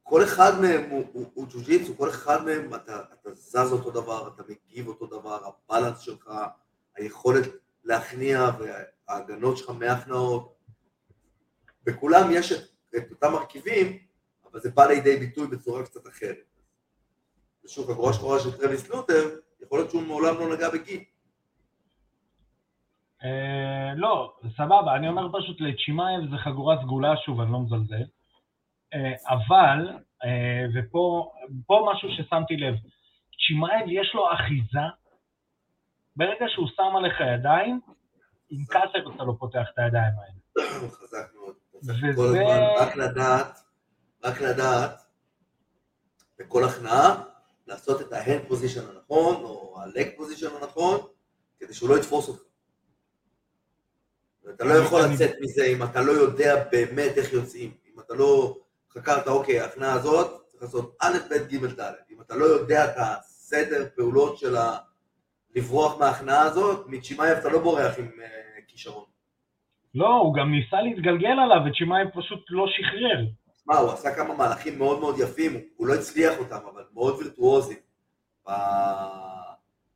Speaker 2: כל אחד מהם הוא, הוא, הוא ג'ו-ג'יצו, כל אחד מהם אתה, אתה זז אותו דבר, אתה מגיב אותו דבר, הבלנס שלך, היכולת להכניע וההגנות שלך מהכנעות. בכולם יש את, את אותם מרכיבים, אבל זה בא לידי ביטוי בצורה קצת אחרת. ושוב, החגורה שחורה של טרוויס לותר, יכול להיות שהוא מעולם לא נגע בגי.
Speaker 1: אה, לא, סבבה, אני אומר פשוט לצ'ימאייב זה חגורה סגולה, שוב, אני לא מזלזל. אה, אבל, אה, ופה פה משהו ששמתי לב, צ'ימאייב יש לו אחיזה, ברגע שהוא שם עליך ידיים, עם קאטר אתה לא פותח את הידיים האלה.
Speaker 2: הוא חזק מאוד.
Speaker 1: וזה-
Speaker 2: רק לדעת, רק לדעת, בכל הכנעה, לעשות את ה hand position הנכון, או ה leg position הנכון, כדי שהוא לא יתפוס אותך. ואתה לא יכול לצאת מזה אם אתה לא יודע באמת איך יוצאים. אם אתה לא חקרת, אוקיי, ההכנעה הזאת, צריך לעשות א', ב', ג', ד'. אם אתה לא יודע את הסדר פעולות של ה... לברוח מההכנעה הזאת, מצ'ימאייב אתה לא בורח עם אה, כישרון.
Speaker 1: לא, הוא גם ניסה להתגלגל עליו, וצ'ימאייב פשוט לא שחרר.
Speaker 2: מה, הוא עשה כמה מהלכים מאוד מאוד יפים, הוא- לא הצליח אותם, אבל מאוד וירטואוזים. ב-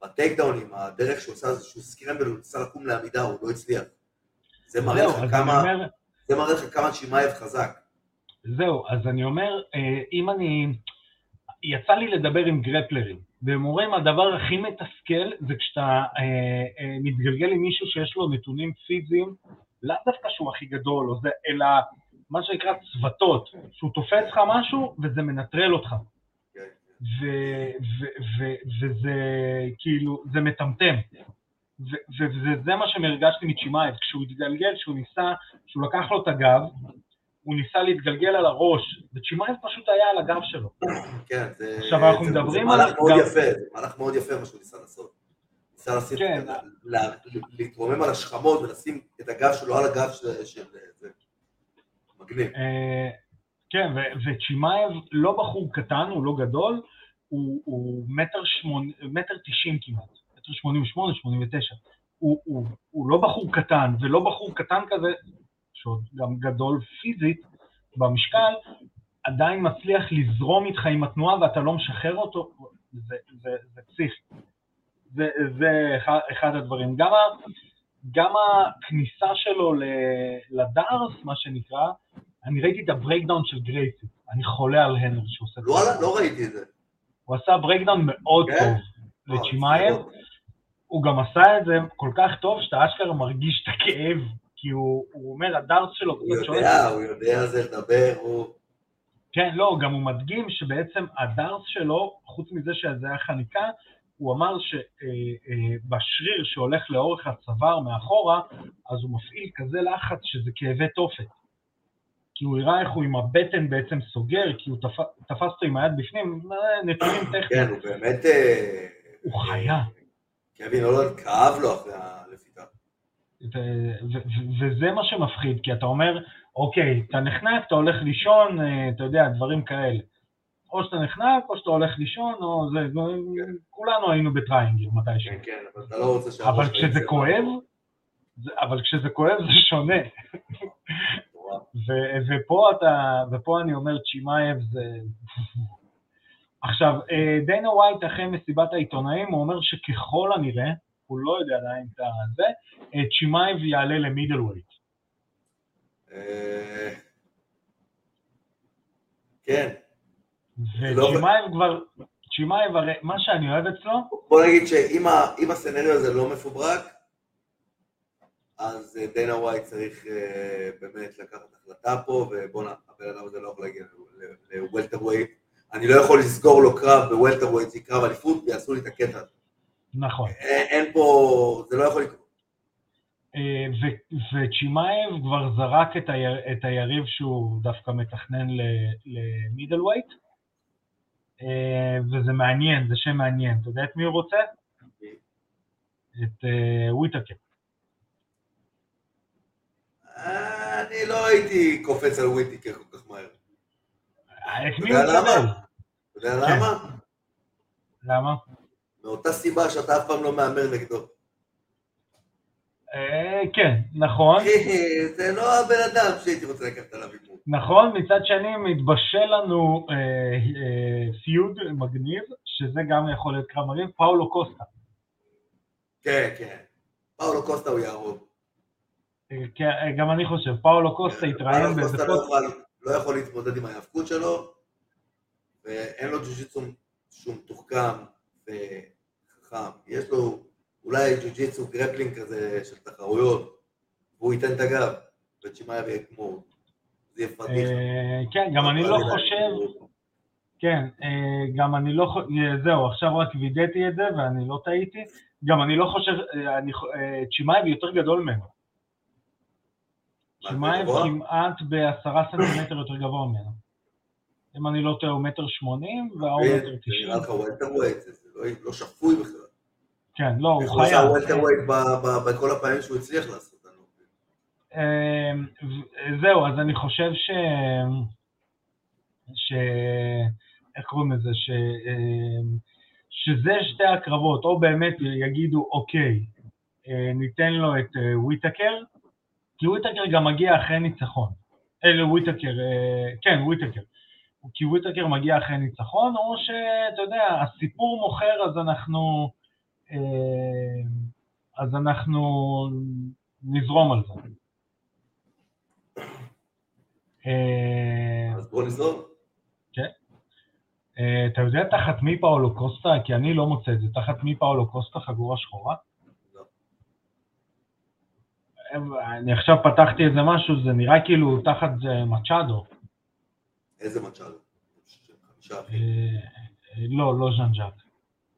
Speaker 2: בטייק דאונים, הדרך שהוא עשה איזשהו scramble, הוא ניסה לקום לעמידה, הוא לא הצליח. זה מראה לך כמה,
Speaker 1: אומר,
Speaker 2: זה מראה לך כמה צ'ימאייב חזק.
Speaker 1: זהו, אז אני אומר, אה, אם אני... יצא לי לדבר עם גרפלרים, והם אומרים, הדבר הכי מתסכל זה כשאתה אה, אה, מתגלגל עם מישהו שיש לו נתונים פיזיים, לאו דווקא שהוא הכי גדול, זה, אלא מה שנקרא צוותות, שהוא תופס לך משהו וזה מנטרל אותך.
Speaker 2: כן.
Speaker 1: ו- ו- ו- וזה כאילו, זה מטמטם. וזה מה שהרגשתי מצ'ימאייב, כשהוא התגלגל, כשהוא ניסה, כשהוא לקח לו את הגב, הוא ניסה להתגלגל על הראש, וצ'ימאייב פשוט היה על הגב שלו.
Speaker 2: כן, זה,
Speaker 1: עכשיו, אנחנו
Speaker 2: זה,
Speaker 1: מדברים
Speaker 2: זה
Speaker 1: על-
Speaker 2: מהלך מאוד יפה, זה מהלך מאוד יפה מה שהוא ניסה לעשות. ניסה לשים,
Speaker 1: כן.
Speaker 2: להתרומם על השכמות ולשים את הגב שלו על הגב של... זה. מגניב.
Speaker 1: אה, כן, וצ'ימאייב לא בחור קטן, הוא לא גדול, הוא. מטר תשעים כמעט, מטר שמונים ושמונה, שמונים ותשע. הוא, הוא, הוא לא בחור קטן, ולא בחור קטן כזה, שעוד גם גדול פיזית במשקל, עדיין מצליח לזרום איתך עם התנועה ואתה לא משחרר אותו, זה, זה, זה פסיכי. זה, זה אחד, אחד הדברים. גם, ה, גם הכניסה שלו ל D'Arce, מה שנקרא, אני ראיתי את ה breakdown של גרייסי, אני חולה על רנר שהוא עושה את
Speaker 2: לא,
Speaker 1: זה.
Speaker 2: לא ראיתי את זה.
Speaker 1: הוא עשה breakdown מאוד
Speaker 2: כן?
Speaker 1: טוב לצ'ימאייב, הוא גם עשה את זה כל כך טוב שאתה אשכרה מרגיש את הכאב, כי הוא, הוא אומר, הדארס שלו
Speaker 2: הוא. יודע, הוא יודע על זה לדבר, הוא...
Speaker 1: כן, לא, גם הוא מדגים שבעצם הדארס שלו, חוץ מזה שזה היה חניקה, הוא אמר שבשריר שהולך לאורך הצוואר מאחורה, אז הוא מפעיל כזה לחץ שזה כאבי תופת. כי הוא הראה איך הוא עם הבטן בעצם סוגר, כי הוא תפ... תפס אותו עם היד בפנים, אה, נתונים
Speaker 2: כן,
Speaker 1: טכניים.
Speaker 2: הוא באמת... אה,
Speaker 1: הוא חיה.
Speaker 2: קווין הולנד כאב לו אחרי הלפיתה.
Speaker 1: וזה מה שמפחיד, כי אתה אומר, אוקיי, אתה נחנק, אתה הולך לישון, אה, אתה יודע, דברים כאלה. או שאתה נחנק, או שאתה הולך לישון, או זה, זה- כולנו היינו בטריינגל מתישהו.
Speaker 2: כן, כן, אבל אתה לא רוצה שהראש
Speaker 1: אבל כשזה כואב. זה- אבל כשזה כואב זה שונה. ו- ופה אתה, ופה אני אומר, צ'ימאייב זה... עכשיו, אה, דיינה ווייט אחרי מסיבת העיתונאים, הוא אומר שככל הנראה, הוא לא יודע עדיין את זה, אה, צ'ימאייב יעלה ל middleweight.
Speaker 2: אה, כן,
Speaker 1: וצ'ימאייב כבר, צ'ימאייב הרי, מה שאני אוהב אצלו,
Speaker 2: בוא נגיד שאם ה- אם ה scenario הזה לא מפוברק, אז אה, דיינה ווייט צריך אה, באמת לקחת החלטה פה, ובואנה, הבן אדם הזה לא יכול להגיע ל welterweight. אני לא יכול לסגור לו קרב ב welterweight, קרב אליפות, ויעשו לי את הקטע הזה.
Speaker 1: נכון.
Speaker 2: אין, פה, זה לא יכול לקרות.
Speaker 1: אה, וצ'ימאייב כבר זרק את, היר, את היריב שהוא דווקא מתכנן ל middleweight, אה, וזה מעניין, זה שם מעניין. אתה יודע את מי הוא רוצה? את uh, וויטקר.
Speaker 2: אני לא הייתי קופץ על וויטיקר כל כך מהר.
Speaker 1: את מי הוא? מקבל?
Speaker 2: אתה יודע למה?
Speaker 1: למה?
Speaker 2: מאותה סיבה שאתה אף פעם לא מהמר נגדו.
Speaker 1: אה, כן, נכון.
Speaker 2: זה לא הבן אדם שהייתי רוצה לקחת עליו הימור.
Speaker 1: נכון, מצד שני מתבשל לנו אה, אה, פיוד מגניב, שזה גם יכול להיות קרב מגניב, פאולו קוסטה.
Speaker 2: כן, כן. פאולו קוסטה הוא יהרוג.
Speaker 1: כן, גם אני חושב, פאולו קוסטה התראיין
Speaker 2: פאולו
Speaker 1: באיזה
Speaker 2: קוסטה לא יכול- לא יכול להתמודד עם ההיאבקות שלו, ואין לו ג'ו-ג'יצו שהוא מתוחכם וחכם. יש לו אולי ג'ו-ג'יצו grappling כזה של תחרויות, והוא ייתן את הגב, וצ'ימאייב יהיה כמו... זה יהיה פדיחה.
Speaker 1: אה, כן, גם אני לא חושב, כן, אה, גם אני לא חושב, זהו, עכשיו רק וידאתי את זה ואני לא טעיתי, גם אני לא חושב, אה, אני אה, צ'ימאייב יותר גדול ממנו. צ'ימאייב? כמעט בעשרה סנטימטר יותר גבוה ממנו. אם אני לא טועה, הוא מטר שמונים
Speaker 2: כן,
Speaker 1: מטר
Speaker 2: זה
Speaker 1: תשעים.
Speaker 2: נראה לך welterweight, זה לא- לא שפוי בכלל.
Speaker 1: כן, לא, הוא
Speaker 2: איך הוא עשה
Speaker 1: חייב.
Speaker 2: welterweight ב- ב- בכל הפעמים שהוא הצליח לעשות.
Speaker 1: אה, ו- זהו, אז אני חושב ש... ש... איך קוראים לזה? ש... אה, שזה שתי הקרבות, או באמת יגידו, אוקיי, אה, ניתן לו את אה, וויטקר, כי וויטקר גם מגיע אחרי ניצחון. אלה וויטקר, אה, כן, וויטקר. כי וויטקר מגיע אחרי ניצחון, או שאתה יודע, הסיפור מוכר, אז אנחנו... אה, אז אנחנו נזרום על זה. אה,
Speaker 2: אז בואו נזרום.
Speaker 1: אה, אתה יודע תחת מי פאולו קוסטה? כי אני לא מוצא את זה. תחת מי פאולו קוסטה חגורה שחורה?
Speaker 2: לא.
Speaker 1: אה, אני עכשיו פתחתי איזה משהו, זה נראה כאילו תחת זה מצ'אדו.
Speaker 2: איזה מצ'אדו? חמישה
Speaker 1: אה,
Speaker 2: אחים.
Speaker 1: אה, לא, לא ז'אן ז'אק.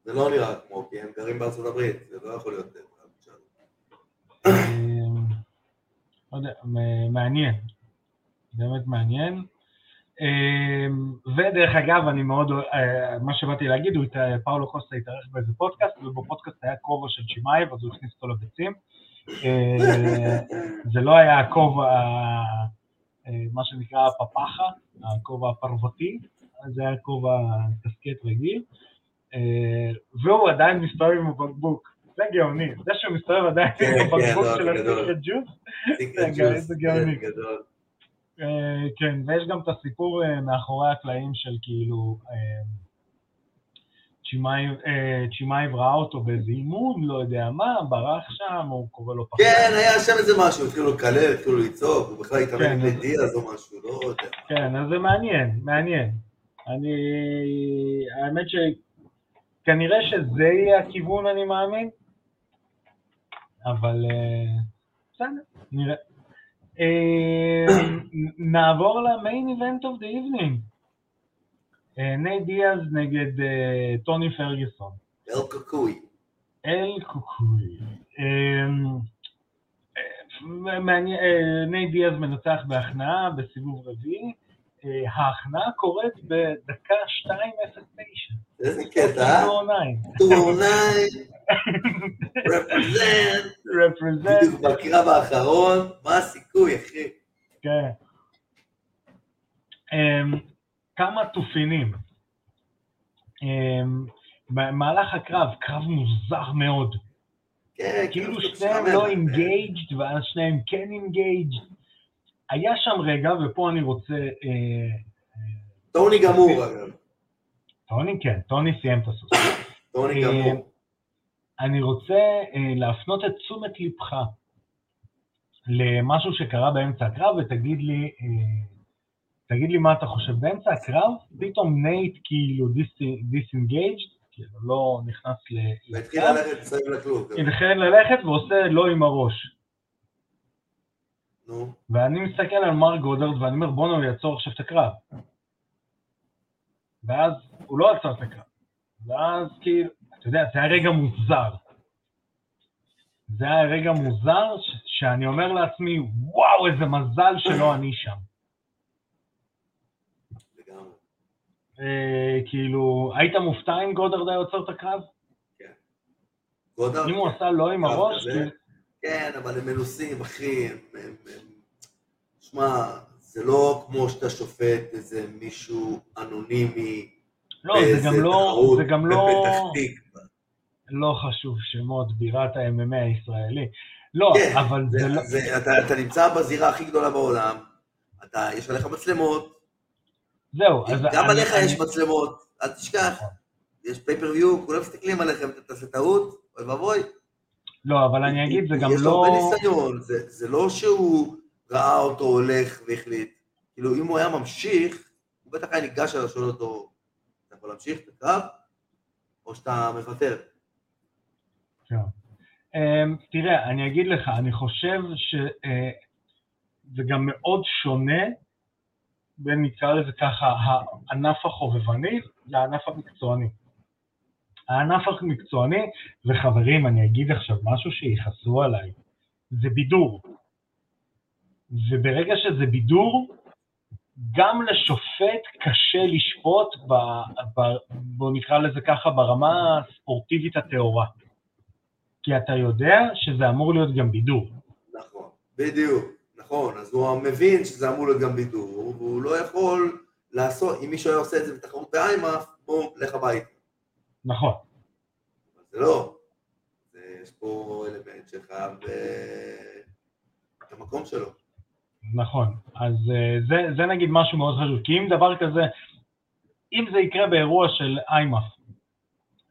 Speaker 2: זה לא נראה כמו, כי הם גרים בארצות הברית, זה לא יכול להיות אה.
Speaker 1: אה, לא יודע, מעניין. באמת מעניין. אה, ודרך אגב, אני מאוד, אה, מה שבאתי להגיד, הוא פאולו קוסטה התארח באיזה פודקאסט, ובפודקאסט היה כובע של צ'ימאייב, אז הוא הכניס אותו לביצים. אה, זה לא היה הכובע, אה, מה שנקרא הפפחה, הכובע הפרוותי, זה היה כובע קסקט רגיל, אה, והוא עדיין מסתובב עם הבקבוק. זה גאוני, זה שהוא מסתובב עדיין עם הבקבוק של. ה secret
Speaker 2: juice,
Speaker 1: זה גאוני.
Speaker 2: כן.
Speaker 1: אה, כן, ויש גם את הסיפור אה, מאחורי הקלעים של כאילו, צ'ימאייב אה, ראה אותו באיזה אימון, לא יודע מה, ברח שם, הוא קורא לו פחד.
Speaker 2: כן, היה שם איזה משהו, התחילו לקלל, התחילו לצעוק, הוא בכלל התאמן
Speaker 1: כן,
Speaker 2: עם
Speaker 1: אז-
Speaker 2: דיאז או משהו, לא יודע.
Speaker 1: כן, אז זה מעניין, מעניין. אני, האמת שכנראה שזה יהיה הכיוון, אני מאמין, אבל אה, בסדר, נראה. אה, נעבור ל main event of the evening. נייט דיאז נגד אה, טוני פרגוסון.
Speaker 2: אל קוקוי.
Speaker 1: אל קוקוי. אמ, אה, אה, נייט דיאז מנצח בהכנעה בסיבוב רביעי. אה, ההכנעה קורית בדקה 2.09.
Speaker 2: איזה קטע, אה? two-o-nine, represent,
Speaker 1: represent,
Speaker 2: בדיוק בקרב האחרון, מה הסיכוי, אחי?
Speaker 1: כן. כמה תופינים. אמ, במהלך הקרב, קרב מוזר מאוד.
Speaker 2: כן,
Speaker 1: כאילו
Speaker 2: קצת
Speaker 1: שניהם. לא engaged, ואז שניהם כן engaged. היה שם רגע, ופה אני רוצה... אה,
Speaker 2: טוני גמור, אגב.
Speaker 1: טוני כן, טוני סיים את הסוס.
Speaker 2: טוני
Speaker 1: אה,
Speaker 2: גמור.
Speaker 1: אני רוצה אה, להפנות את תשומת לבך למשהו שקרה באמצע הקרב, ותגיד לי, אה, תגיד לי מה אתה חושב. באמצע הקרב, פתאום נייט כאילו disengaged, כאילו לא נכנס ל-
Speaker 2: והתחיל ללכת מסביב לכלוב.
Speaker 1: התחיל ללכת ועושה לא עם הראש.
Speaker 2: נו,
Speaker 1: ואני מסתכל על מר גודרד ואני אומר, בואנה, הוא יעצור עכשיו את הקרב. ואז הוא לא עצר את הקרב. ואז כאילו, אתה יודע, זה היה רגע מוזר. זה היה רגע מוזר ש- שאני אומר לעצמי, וואו, איזה מזל שלא אני שם.
Speaker 2: לגמרי.
Speaker 1: אה, כאילו, היית מופתע אם גודרד היה עוצר את הקרב?
Speaker 2: גודרד,
Speaker 1: אם הוא עשה לא עם הראש. כאילו,
Speaker 2: כן, אבל הם מנוסים, אחי. שמע, זה לא כמו שאתה שופט איזה מישהו אנונימי.
Speaker 1: לא, זה
Speaker 2: באיזה
Speaker 1: גם לא,
Speaker 2: תחרות
Speaker 1: זה גם לא,
Speaker 2: בפתח תקווה.
Speaker 1: לא חשוב שמות, בירת ה-MMA הישראלי. לא,
Speaker 2: כן,
Speaker 1: אבל
Speaker 2: זה,
Speaker 1: זה לא,
Speaker 2: זה, אתה, אתה נמצא בזירה הכי גדולה בעולם, אתה, יש עליך מצלמות,
Speaker 1: זהו, אז
Speaker 2: גם עליך יש מצלמות, אל תשכח,
Speaker 1: נכון.
Speaker 2: יש פייפריוויו, כולם מסתכלים עליכם, אתה תעשה טעות, אוי ואבוי.
Speaker 1: לא, אבל אני אגיד, זה גם
Speaker 2: יש לו
Speaker 1: לא...
Speaker 2: הרבה ניסיון, זה, לא שהוא ראה אותו הולך והחליט. כאילו, אם הוא היה ממשיך, הוא בטח היה ניגש אליו, שואל אותו, אתה יכול להמשיך את הקרב, או שאתה מוותר.
Speaker 1: כן. אמ, תראה, אני אגיד לך, אני חושב שזה גם מאוד שונה בין, נקרא לזה ככה, הענף החובבני לענף המקצועני. הענף המקצועני, וחברים, אני אגיד עכשיו משהו שיכעסו עליי, זה בידור. וברגע שזה בידור, גם לשופט קשה לשפוט, ב, ב, בוא נקרא לזה ככה, ברמה הספורטיבית הטהורה. כי אתה יודע שזה אמור להיות גם בידור.
Speaker 2: נכון, בדיוק, נכון, אז הוא מבין שזה אמור להיות גם בידור, והוא לא יכול לעשות, אם מישהו היה עושה את זה בתחרות באיימאף, בום, לך הביתה.
Speaker 1: נכון.
Speaker 2: אבל זה לא. יש פה אלמנט שחייב אה, את המקום שלו.
Speaker 1: נכון, אז אה, זה, זה נגיד משהו מאוד חשוב, כי אם דבר כזה, אם זה יקרה באירוע של איימאף,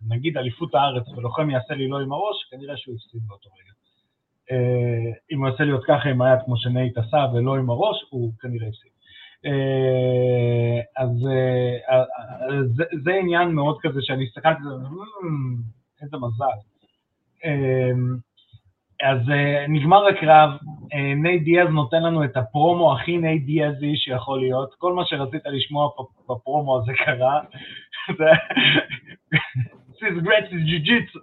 Speaker 1: נגיד אליפות הארץ ולוחם יעשה לי לא עם הראש, כנראה שהוא הפסיד באותו רגע. אה, אם הוא יעשה עוד ככה עם היד כמו שנייט עשה ולא עם הראש, הוא כנראה הפסיד. אה, אז אה, זה, זה עניין מאוד כזה שאני הסתכלתי על זה, "מ, איזה מזל. אז נגמר הקרב, נייט דיאז נותן לנו את הפרומו הכי נייט דיאזי שיכול להיות, כל מה שרצית לשמוע בפרומו הזה קרה, This is great, this is jiu-jitsu.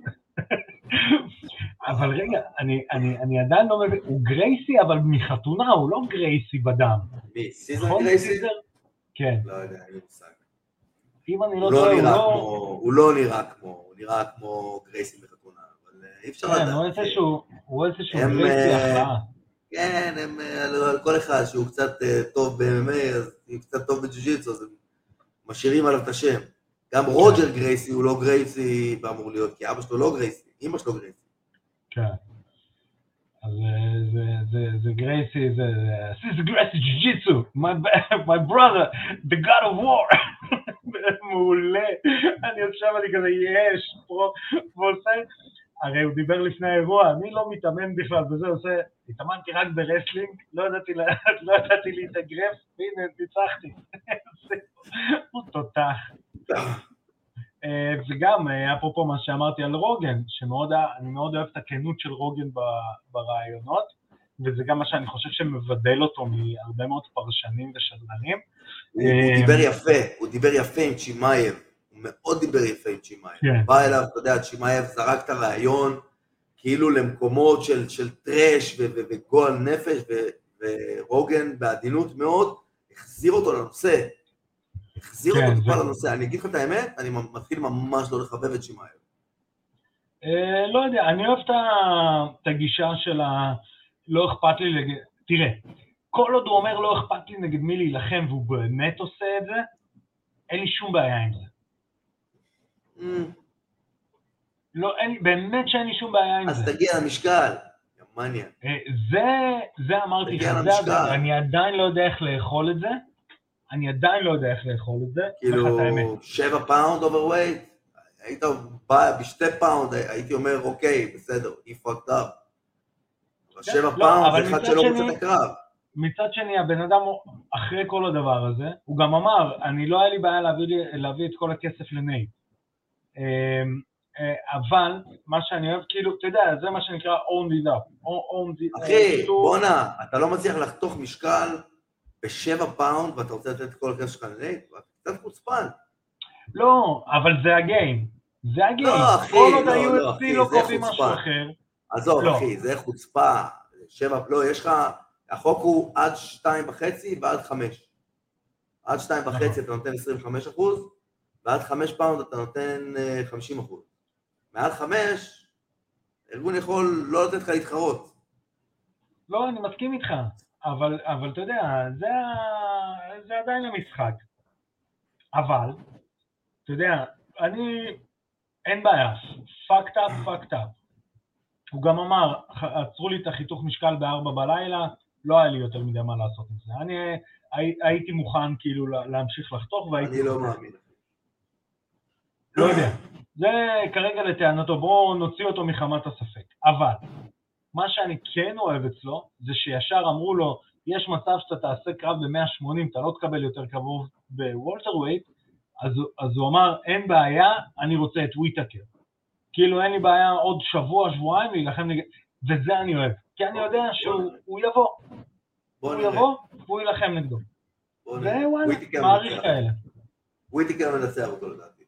Speaker 1: אבל רגע, אני, אני, אני עדיין לא מבין, הוא גרייסי אבל מחתונה, הוא לא גרייסי בדם.
Speaker 2: מי, סיזר
Speaker 1: נכון,
Speaker 2: גרייסי?
Speaker 1: סיזר? כן,
Speaker 2: לא יודע, אין לי מושג.
Speaker 1: אם אני לא
Speaker 2: הוא לא
Speaker 1: טועה, הוא
Speaker 2: נראה
Speaker 1: לא...
Speaker 2: הוא לא נראה כמו, הוא נראה כמו גרייסי בחתונה, אבל אה, אי אפשר
Speaker 1: כן,
Speaker 2: לדעת.
Speaker 1: הוא איזשהו, הוא איזשהו
Speaker 2: הם,
Speaker 1: גרייסי
Speaker 2: אה,
Speaker 1: הכרעה.
Speaker 2: כן, הם, אה, על כל אחד שהוא קצת אה, טוב ב-MMA, אז הוא קצת טוב בג'ו-ג'יצו, אז הם משאירים עליו את השם. גם רוג'ר גרייסי הוא לא גרייסי ואמור להיות, כי אבא שלו לא גרייסי, אמא שלו גרייסי.
Speaker 1: כן. אז אה, זה, גרייסי, זה... This is גרייסי ג'יו-ג'יטסו, my, my brother, the god of war. מעולה. אני יושב, אני כזה, יש, פה, ועושה... הרי הוא דיבר לפני האירוע, אני לא מתאמן בכלל וזה, עושה... התאמנתי רק ב wrestling, לא ידעתי, לא ידעתי להתאגרף, והנה, ניצחתי. הוא תותח. וגם, אה, אפרופו מה שאמרתי על רוגן, שמאוד, אני מאוד אוהב את הכנות של רוגן ברעיונות, וזה גם מה שאני חושב שמבדל אותו מהרבה מאוד פרשנים ושדרנים.
Speaker 2: הוא הוא
Speaker 1: אה,
Speaker 2: דיבר יפה, הוא דיבר יפה עם צ'ימאייב, הוא מאוד דיבר יפה עם צ'ימאייב.
Speaker 1: כן.
Speaker 2: בא אליו, אתה יודע, צ'ימאייב זרק את הרעיון כאילו למקומות של, של trash וגועל נפש, ורוגן בעדינות מאוד החזיר אותו לנושא. החזיר
Speaker 1: כן,
Speaker 2: אותו טיפה
Speaker 1: זה-
Speaker 2: לנושא. אני אגיד לך את האמת, אני מתחיל ממש לא לחבב את צ'ימאייב.
Speaker 1: אה, לא יודע, אני אוהב את הגישה של ה... לא אכפת לי, לג... תראה, כל עוד הוא אומר לא אכפת לי נגד מי להילחם והוא באמת עושה את זה, אין לי שום בעיה עם זה.
Speaker 2: אמ,
Speaker 1: לא, אין, באמת שאין לי שום בעיה עם
Speaker 2: אז
Speaker 1: זה.
Speaker 2: תגיע למשקל, יא מניאק.
Speaker 1: אה, זה, זה אמרתי לך, אני עדיין לא יודע איך לאכול את זה, אני עדיין לא יודע איך לאכול את זה,
Speaker 2: כאילו. שבע פאונד overweight, היית בא בשתי פאונד, הייתי אומר, אוקיי, בסדר, he fucked up.
Speaker 1: כן,
Speaker 2: שבע
Speaker 1: לא,
Speaker 2: פאונד זה אחד שלא רוצה את הקרב.
Speaker 1: מצד שני, הבן אדם, אחרי כל הדבר הזה, הוא גם אמר, אני לא היה לי בעיה להביא, להביא את כל הכסף לנייט. אמ, אה, אבל, מה שאני אוהב, כאילו, אתה יודע, זה מה שנקרא own it up. own it,
Speaker 2: אחי,
Speaker 1: כאילו-
Speaker 2: בואנה, אתה לא מצליח לחתוך משקל בשבע פאונד ואתה רוצה לתת את כל הכסף שלך לנייט? אתה קצת חוצפן.
Speaker 1: לא, אבל זה ה game. זה ה game.
Speaker 2: לא, אחי,
Speaker 1: כל עוד
Speaker 2: לא, לא,
Speaker 1: ה-UFC
Speaker 2: אחי,
Speaker 1: לא
Speaker 2: זה
Speaker 1: קובעים
Speaker 2: חוצפה.
Speaker 1: משהו אחר.
Speaker 2: עזוב,
Speaker 1: לא.
Speaker 2: אחי, זה חוצפה. שבע, לא, יש לך, החוק הוא עד שתיים וחצי ועד חמש. עד שתיים
Speaker 1: נכון.
Speaker 2: וחצי אתה נותן 25 אחוז, ועד חמש פאונד אתה נותן אה, 50 אחוז. מעל חמש, ארגון יכול לא לתת לך להתחרות.
Speaker 1: לא, אני מסכים איתך, אבל, אבל אתה יודע, זה, זה עדיין המשחק. אבל, אתה יודע, אני, אין בעיה, fucked up, fucked up. הוא גם אמר, "ח- עצרו לי את החיתוך משקל בארבע בלילה, לא היה לי יותר מדי מה לעשות עם זה. אני הי, הייתי מוכן כאילו לה- להמשיך לחתוך והייתי...
Speaker 2: אני לא מאמין.
Speaker 1: לא יודע. זה כרגע לטענתו, בואו נוציא אותו מחמת הספק. אבל, מה שאני כן אוהב אצלו, זה שישר אמרו לו, יש מצב שאתה תעשה קרב ב-180, אתה לא תקבל יותר קרוב בוולטר ווייט, אז, אז הוא אמר, אין בעיה, אני רוצה את וויטקר. כאילו אין לי בעיה עוד שבוע, שבועיים להילחם נגד... וזה אני אוהב. כי אני יודע שהוא הוא יבוא,
Speaker 2: בוא
Speaker 1: הוא. יבוא, והוא יילחם נגדו. ווואלה,
Speaker 2: וויטיקר
Speaker 1: מעריך. כאלה.
Speaker 2: וויטיקר מנצח אותו לדעתי.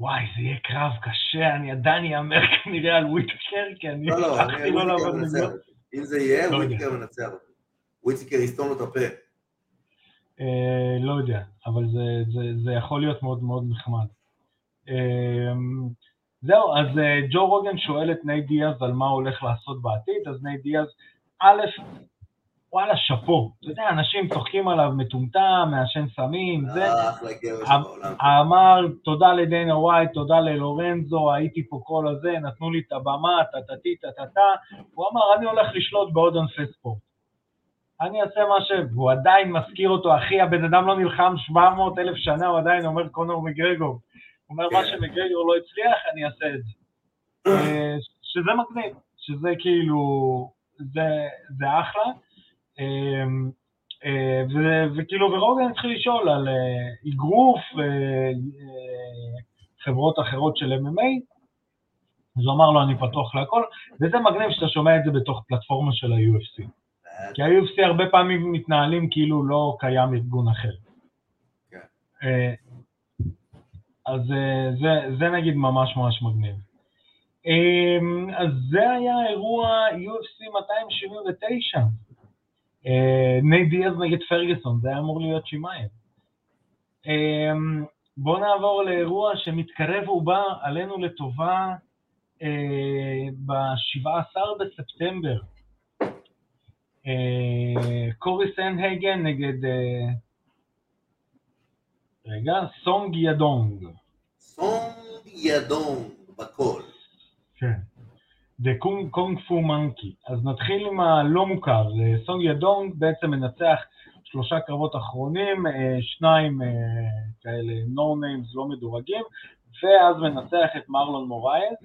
Speaker 1: וואי, זה יהיה קרב קשה, אני עדיין אאמר כנראה על וויטקר, כי אני
Speaker 2: לא, לא, אני-
Speaker 1: לא נגדו.
Speaker 2: מנצח. אם זה יהיה,
Speaker 1: לא יודע.
Speaker 2: וויטיקר מנצח אותו. וויטיקר יסתום לו את הפה.
Speaker 1: אה, לא יודע, אבל זה, יכול להיות מאוד מאוד נחמד. אה, זהו, אז אה, ג'ו רוגן שואל את נייט דיאז על מה הוא הולך לעשות בעתיד, אז נייט דיאז, א', וואלה, שאפו. אתה יודע, אנשים צוחקים עליו מטומטם, מעשן סמים, זה, אמ-. אמר תודה לדיינה ווייט, תודה ללורנזו, הייתי פה כל הזה, נתנו לי את הבמה, טטטי טטטה, הוא אמר, אני הולך לשלוט בעוד ענפי ספורט. אני אעשה מה ש... והוא עדיין מזכיר אותו, אחי, הבן אדם לא נלחם 700 אלף שנה, הוא עדיין אומר קונור מגרגור. הוא אומר, מה
Speaker 2: כן.
Speaker 1: שמגרגור לא הצליח, אני אעשה את זה. אה, שזה מגניב, שזה כאילו, זה, זה אחלה. אה, אה, וכאילו, ורוגן התחיל לשאול על אה, אגרוף, אה, אה, חברות אחרות של MMA, אז הוא אמר לו, אני פתוח להכל, וזה מגניב שאתה שומע את זה בתוך פלטפורמה של ה-UFC. כי ה-UFC הרבה פעמים מתנהלים כאילו לא קיים ארגון אחר.
Speaker 2: כן.
Speaker 1: אז זה, זה נגיד ממש ממש מגניב. אה, אז זה היה אירוע UFC 279. אה, נייט דיאז נגד פרגוסון, זה היה אמור להיות שמיים. אה, בואו נעבור לאירוע שמתקרב ובא עלינו לטובה אה, ב-17 בספטמבר. אה, קורי סנדהגן נגד, רגע, סונג יאדונג.
Speaker 2: סונג יאדונג.
Speaker 1: כן. The kung kung fu monkey. אז נתחיל עם הלא מוכר. סונג יאדונג בעצם מנצח שלושה קרבות אחרונים, אה, שניים אה, כאלה no names לא מדורגים, ואז מנצח את מרלון מוראיס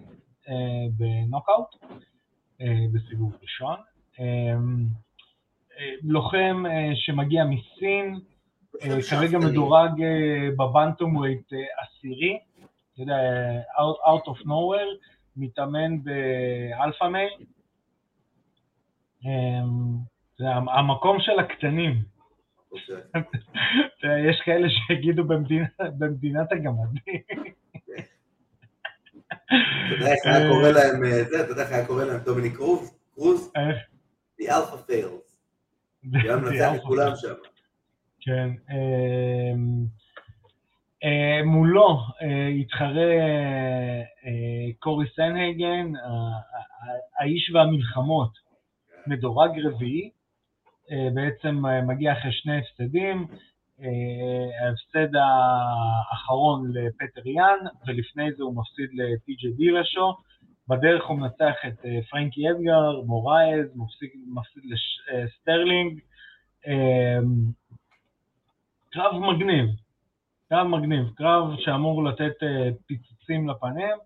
Speaker 1: אה, בנוקאוט, בסיבוב ראשון. לוחם שמגיע מסין, כרגע מדורג ב bantamweight עשירי, אתה יודע, out of nowhere, מתאמן באלפא מייל. אה, זה המ- המקום של הקטנים.
Speaker 2: אוקיי.
Speaker 1: יש כאלה שיגידו במדינת הגמדים.
Speaker 2: אתה יודע איך היה קורא להם, אה, זה, אתה יודע איך היה קורא להם דומיניק קרוז? קרוז?
Speaker 1: איך?
Speaker 2: The Alpha Fails. היה מנצח את כולם שם.
Speaker 1: כן. אה, מולו אה, התחרה אה, קורי סנהגן, האיש והמלחמות, מדורג רביעי, בעצם מגיע אחרי שני הפסדים, ההפסד האחרון לפטר יאן, ולפני זה הוא מפסיד לטי.ג'יי דילשו, בדרך הוא מנצח את פרנקי אדגר, מוראיס, מפסיד, מפסיד לסטרלינג, קרב מגניב, קרב מגניב, קרב שאמור לתת אה, פיצוצים לפנים.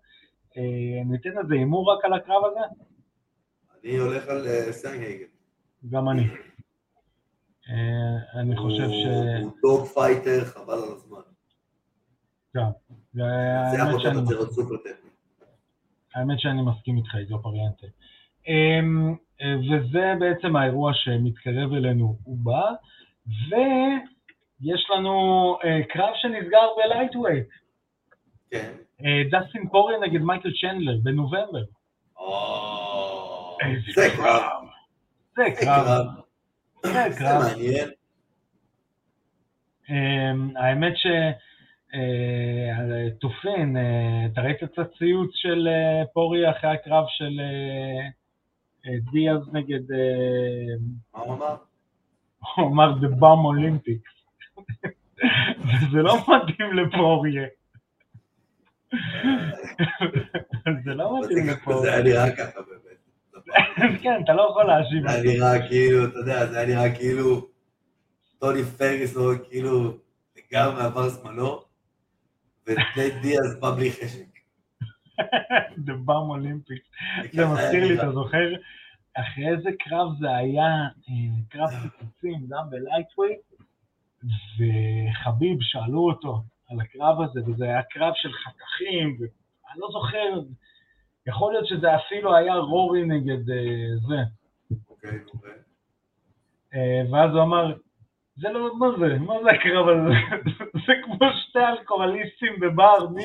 Speaker 1: אה, ניתן לזה הימור רק על הקרב הזה?
Speaker 2: אני הולך על אה, סנדהגן.
Speaker 1: גם אני. אה, אני חושב ש...
Speaker 2: הוא dog fighter, חבל על הזמן.
Speaker 1: גם. זה האמת שאני מסכים. איתך, איזו פריאנטה. אמ, וזה בעצם האירוע שמתקרב אלינו, הוא בא, ויש לנו אה, קרב שנסגר ב lightweight.
Speaker 2: כן.
Speaker 1: אה, דסטין פורי נגד מייקל צ'נדלר בנובמבר. איזה
Speaker 2: זה
Speaker 1: קרב. זה קרב. זה קרב. אמ, האמת ש... אה, תופין, אה, אתה ראית את הציוץ של אה, פורי אחרי הקרב של אה, אה, דיאז נגד, אה,
Speaker 2: מה הוא אמר?
Speaker 1: הוא אמר The Bomb Olympics. זה לא מתאים לפוריה. זה לא מתאים
Speaker 2: זה
Speaker 1: לפוריה.
Speaker 2: היה נראה ככה באמת.
Speaker 1: כן, אתה לא יכול להאשים.
Speaker 2: זה היה נראה כאילו, אתה יודע, זה היה נראה כאילו טוני פריסון, כאילו לגמרי עבר זמנו, וטייט דיאז בא בלי חשק.
Speaker 1: The Bomb Olympics. זה מזכיר לי, אתה זוכר, אחרי איזה קרב זה היה, אה, קרב פיצוצים, גם בלייטווייט, וחביב שאלו אותו על הקרב הזה, וזה היה קרב של חתכים, ואני לא זוכר, יכול להיות שזה אפילו היה רורי נגד אה, זה.
Speaker 2: אוקיי, נו, ו?
Speaker 1: אה, ואז הוא אמר, זה לא, מה זה, מה זה הקרב הזה? זה כמו שתי אלכוהוליסטים בבר, מי,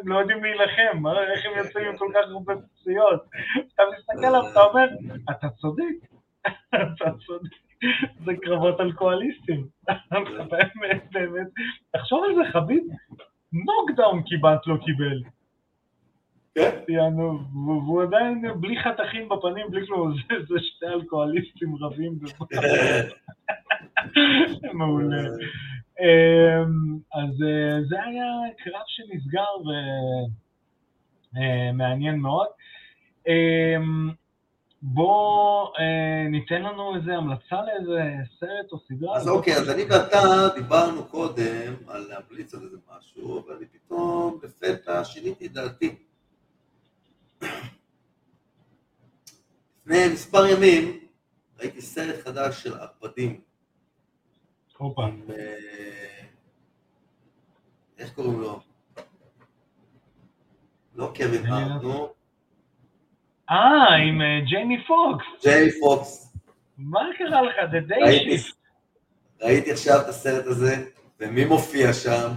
Speaker 1: הם לא יודעים להילחם, איך הם יוצאים עם כל כך הרבה פציעות? אתה מסתכל עליו, אתה אומר, אתה צודק, אתה צודק, זה קרבות אלכוהוליסטים. באמת, באמת, תחשוב על זה, חביב, נוקדאון כמעט לא קיבל.
Speaker 2: כן.
Speaker 1: יענו, והוא עדיין בלי חתכים בפנים, בלי כלום, זה, שתי אלכוהוליסטים רבים. מעולה. אמ, אז אה, זה היה קרב שנסגר ומעניין מאוד. בוא אה, ניתן לנו איזה המלצה לאיזה סרט או סדרה.
Speaker 2: אז אוקיי, אז אני ואתה דיברנו קודם על להמליץ על איזה משהו, ואני פתאום לפתע שיניתי את דעתי. לפני מספר ימים ראיתי סרט חדש של ערפדים.
Speaker 1: הופה.
Speaker 2: אה, איך קוראים לו? לא קווין הארט,
Speaker 1: לא-
Speaker 2: נו.
Speaker 1: אה, עם אה, ג'יימי פוקס.
Speaker 2: ג'יי פוקס.
Speaker 1: מה קרה לך? Day
Speaker 2: ראיתי-
Speaker 1: Shift.
Speaker 2: ראיתי עכשיו את הסרט הזה, ומי מופיע שם?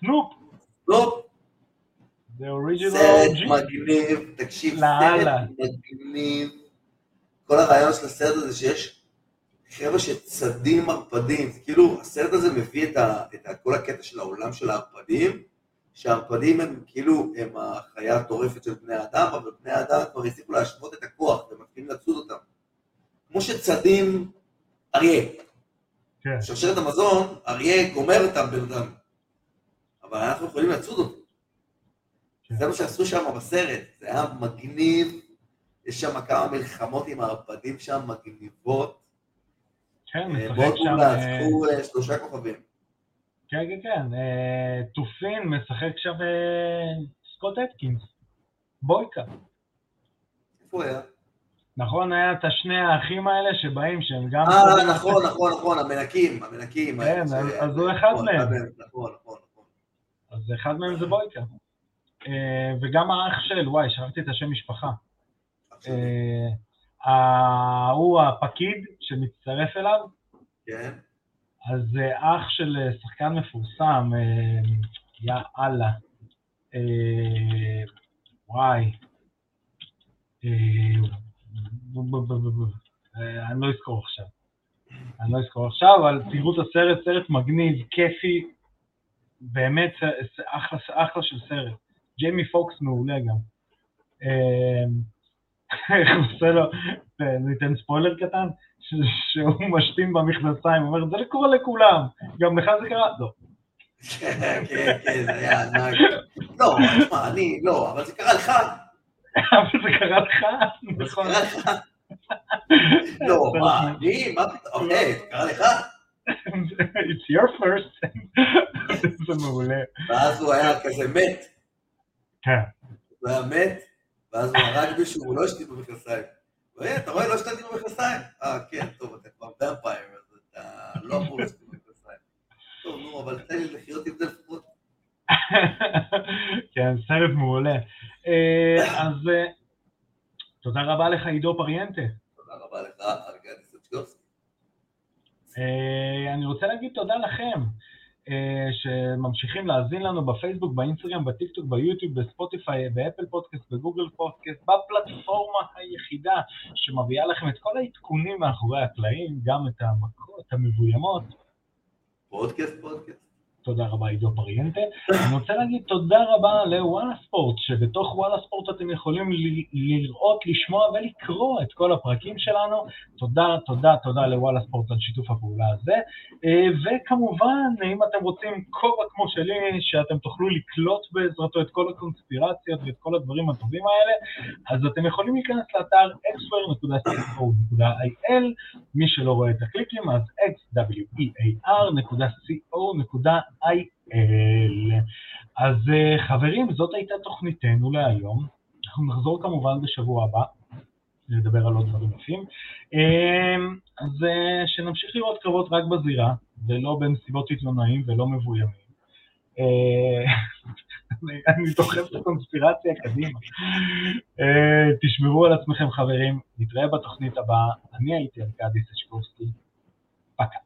Speaker 1: סנופ. original
Speaker 2: סרט. מגניב, תקשיב. סרט מגניב. כל הרעיון של הסרט הזה שיש חבר'ה שצדים ערפדים, זה כאילו, הסרט הזה מביא את, ה, את ה, כל הקטע של העולם של הערפדים, שהערפדים הם כאילו, הם החיה הטורפת של בני האדם, אבל בני האדם כבר הפסיקו להשוות את הכוח, והם מתחילים לצוד אותם. כמו שצדים אריה.
Speaker 1: כן.
Speaker 2: שרשרת המזון, אריה גומר את הבן אדם, אבל אנחנו יכולים לצוד אותו.
Speaker 1: כן.
Speaker 2: זה מה שעשו שם בסרט, זה היה מגניב, יש שם כמה מלחמות עם הערפדים שם מגניבות.
Speaker 1: כן,
Speaker 2: אה,
Speaker 1: משחק שם...
Speaker 2: מומלץ,
Speaker 1: אה,
Speaker 2: קחו אה, שלושה כוכבים.
Speaker 1: כן, כן, כן. אה, תופין משחק שם אה, סקוט אטקינס. בויקה.
Speaker 2: איפה הוא היה?
Speaker 1: נכון, היה את השני האחים האלה שבאים, שהם גם...
Speaker 2: אה, נכון, נכון, נכון, המנקים, המנקים.
Speaker 1: כן,
Speaker 2: האלה
Speaker 1: אז- הוא אחד
Speaker 2: נכון,
Speaker 1: מהם.
Speaker 2: נכון, נכון, נכון.
Speaker 1: אז אחד מהם זה בויקה. אה, וגם האח של, וואי, שכחתי את השם משפחה. אה, ההוא הפקיד שמצטרף אליו,
Speaker 2: כן,
Speaker 1: אז זה אח של אה, שחקן מפורסם, אה, יא אללה. אה, וואי. אה, אה, אני לא אזכור עכשיו. אני לא אזכור עכשיו, אבל תראו את הסרט, סרט מגניב, כיפי, באמת אחלה, אחלה של סרט. ג'יימי פוקס מעולה גם. אה, איך עושה לו, אה, ניתן ספוילר קטן, שהוא משתין במכנסיים, אומר, זה קורה לכולם, גם לך זה קרה? לא.
Speaker 2: כן, כן, זה היה ענק. לא, תשמע, אני, לא, אבל זה קרה לך.
Speaker 1: אבל זה קרה לך,
Speaker 2: זה
Speaker 1: נכון.
Speaker 2: קרה לך. לא, מה, אני, מה פתאום, אוקיי, זה קרה לך?
Speaker 1: It's your first. זה מעולה.
Speaker 2: ואז הוא היה כזה מת,
Speaker 1: כן.
Speaker 2: הוא היה מת, ואז הוא הרג מישהו, הוא לא השתין במכנסיים. והנה, אתה רואה, לא השתנתי במכנסיים. אה, כן, טוב, אתה כבר ומפייר, אז אתה לא אמור להשתין במכנסיים. טוב, נו, אבל תן לי לחיות עם זה לפחות.
Speaker 1: כן, סרט מעולה. אה, אז אה, תודה רבה לך, עידו פריאנטה.
Speaker 2: תודה רבה לך, ארגני סצ'קובסקי.
Speaker 1: אה, אני רוצה להגיד תודה לכם. אה, שממשיכים להאזין לנו בפייסבוק, באינסטגרם, בטיקטוק, ביוטיוב, בספוטיפיי, באפל פודקאסט, בגוגל פודקאסט, בפלטפורמה היחידה שמביאה לכם את כל העדכונים מאחורי הקלעים, גם את המכות המבוימות.
Speaker 2: פודקאסט, פודקאסט.
Speaker 1: תודה רבה עידו פריאנטה. אני רוצה להגיד תודה רבה לוואלה ספורט, שבתוך וואלה ספורט אתם יכולים לראות, לשמוע ולקרוא את כל הפרקים שלנו. תודה, תודה, תודה לוואלה ספורט על שיתוף הפעולה הזה. אה, וכמובן, אם אתם רוצים כובע כמו שלי, שאתם תוכלו לקלוט בעזרתו את כל הקונספירציות ואת כל הדברים הטובים האלה, אז אתם יכולים להיכנס לאתר xware.co.il, מי שלא רואה את הקליקים, אז xwear.co.il. IL. אז אה, חברים, זאת הייתה תוכניתנו להיום. אנחנו נחזור כמובן בשבוע הבא, לדבר על עוד דברים יפים. אה, אז אה, שנמשיך לראות קרבות רק בזירה, ולא במסיבות עיתונאים ולא מבוימים. אני דוחף את הקונספירציה קדימה. תשמרו על עצמכם חברים, נתראה בתוכנית הבאה. אני הייתי ארכדי סשקובסקי, פקה.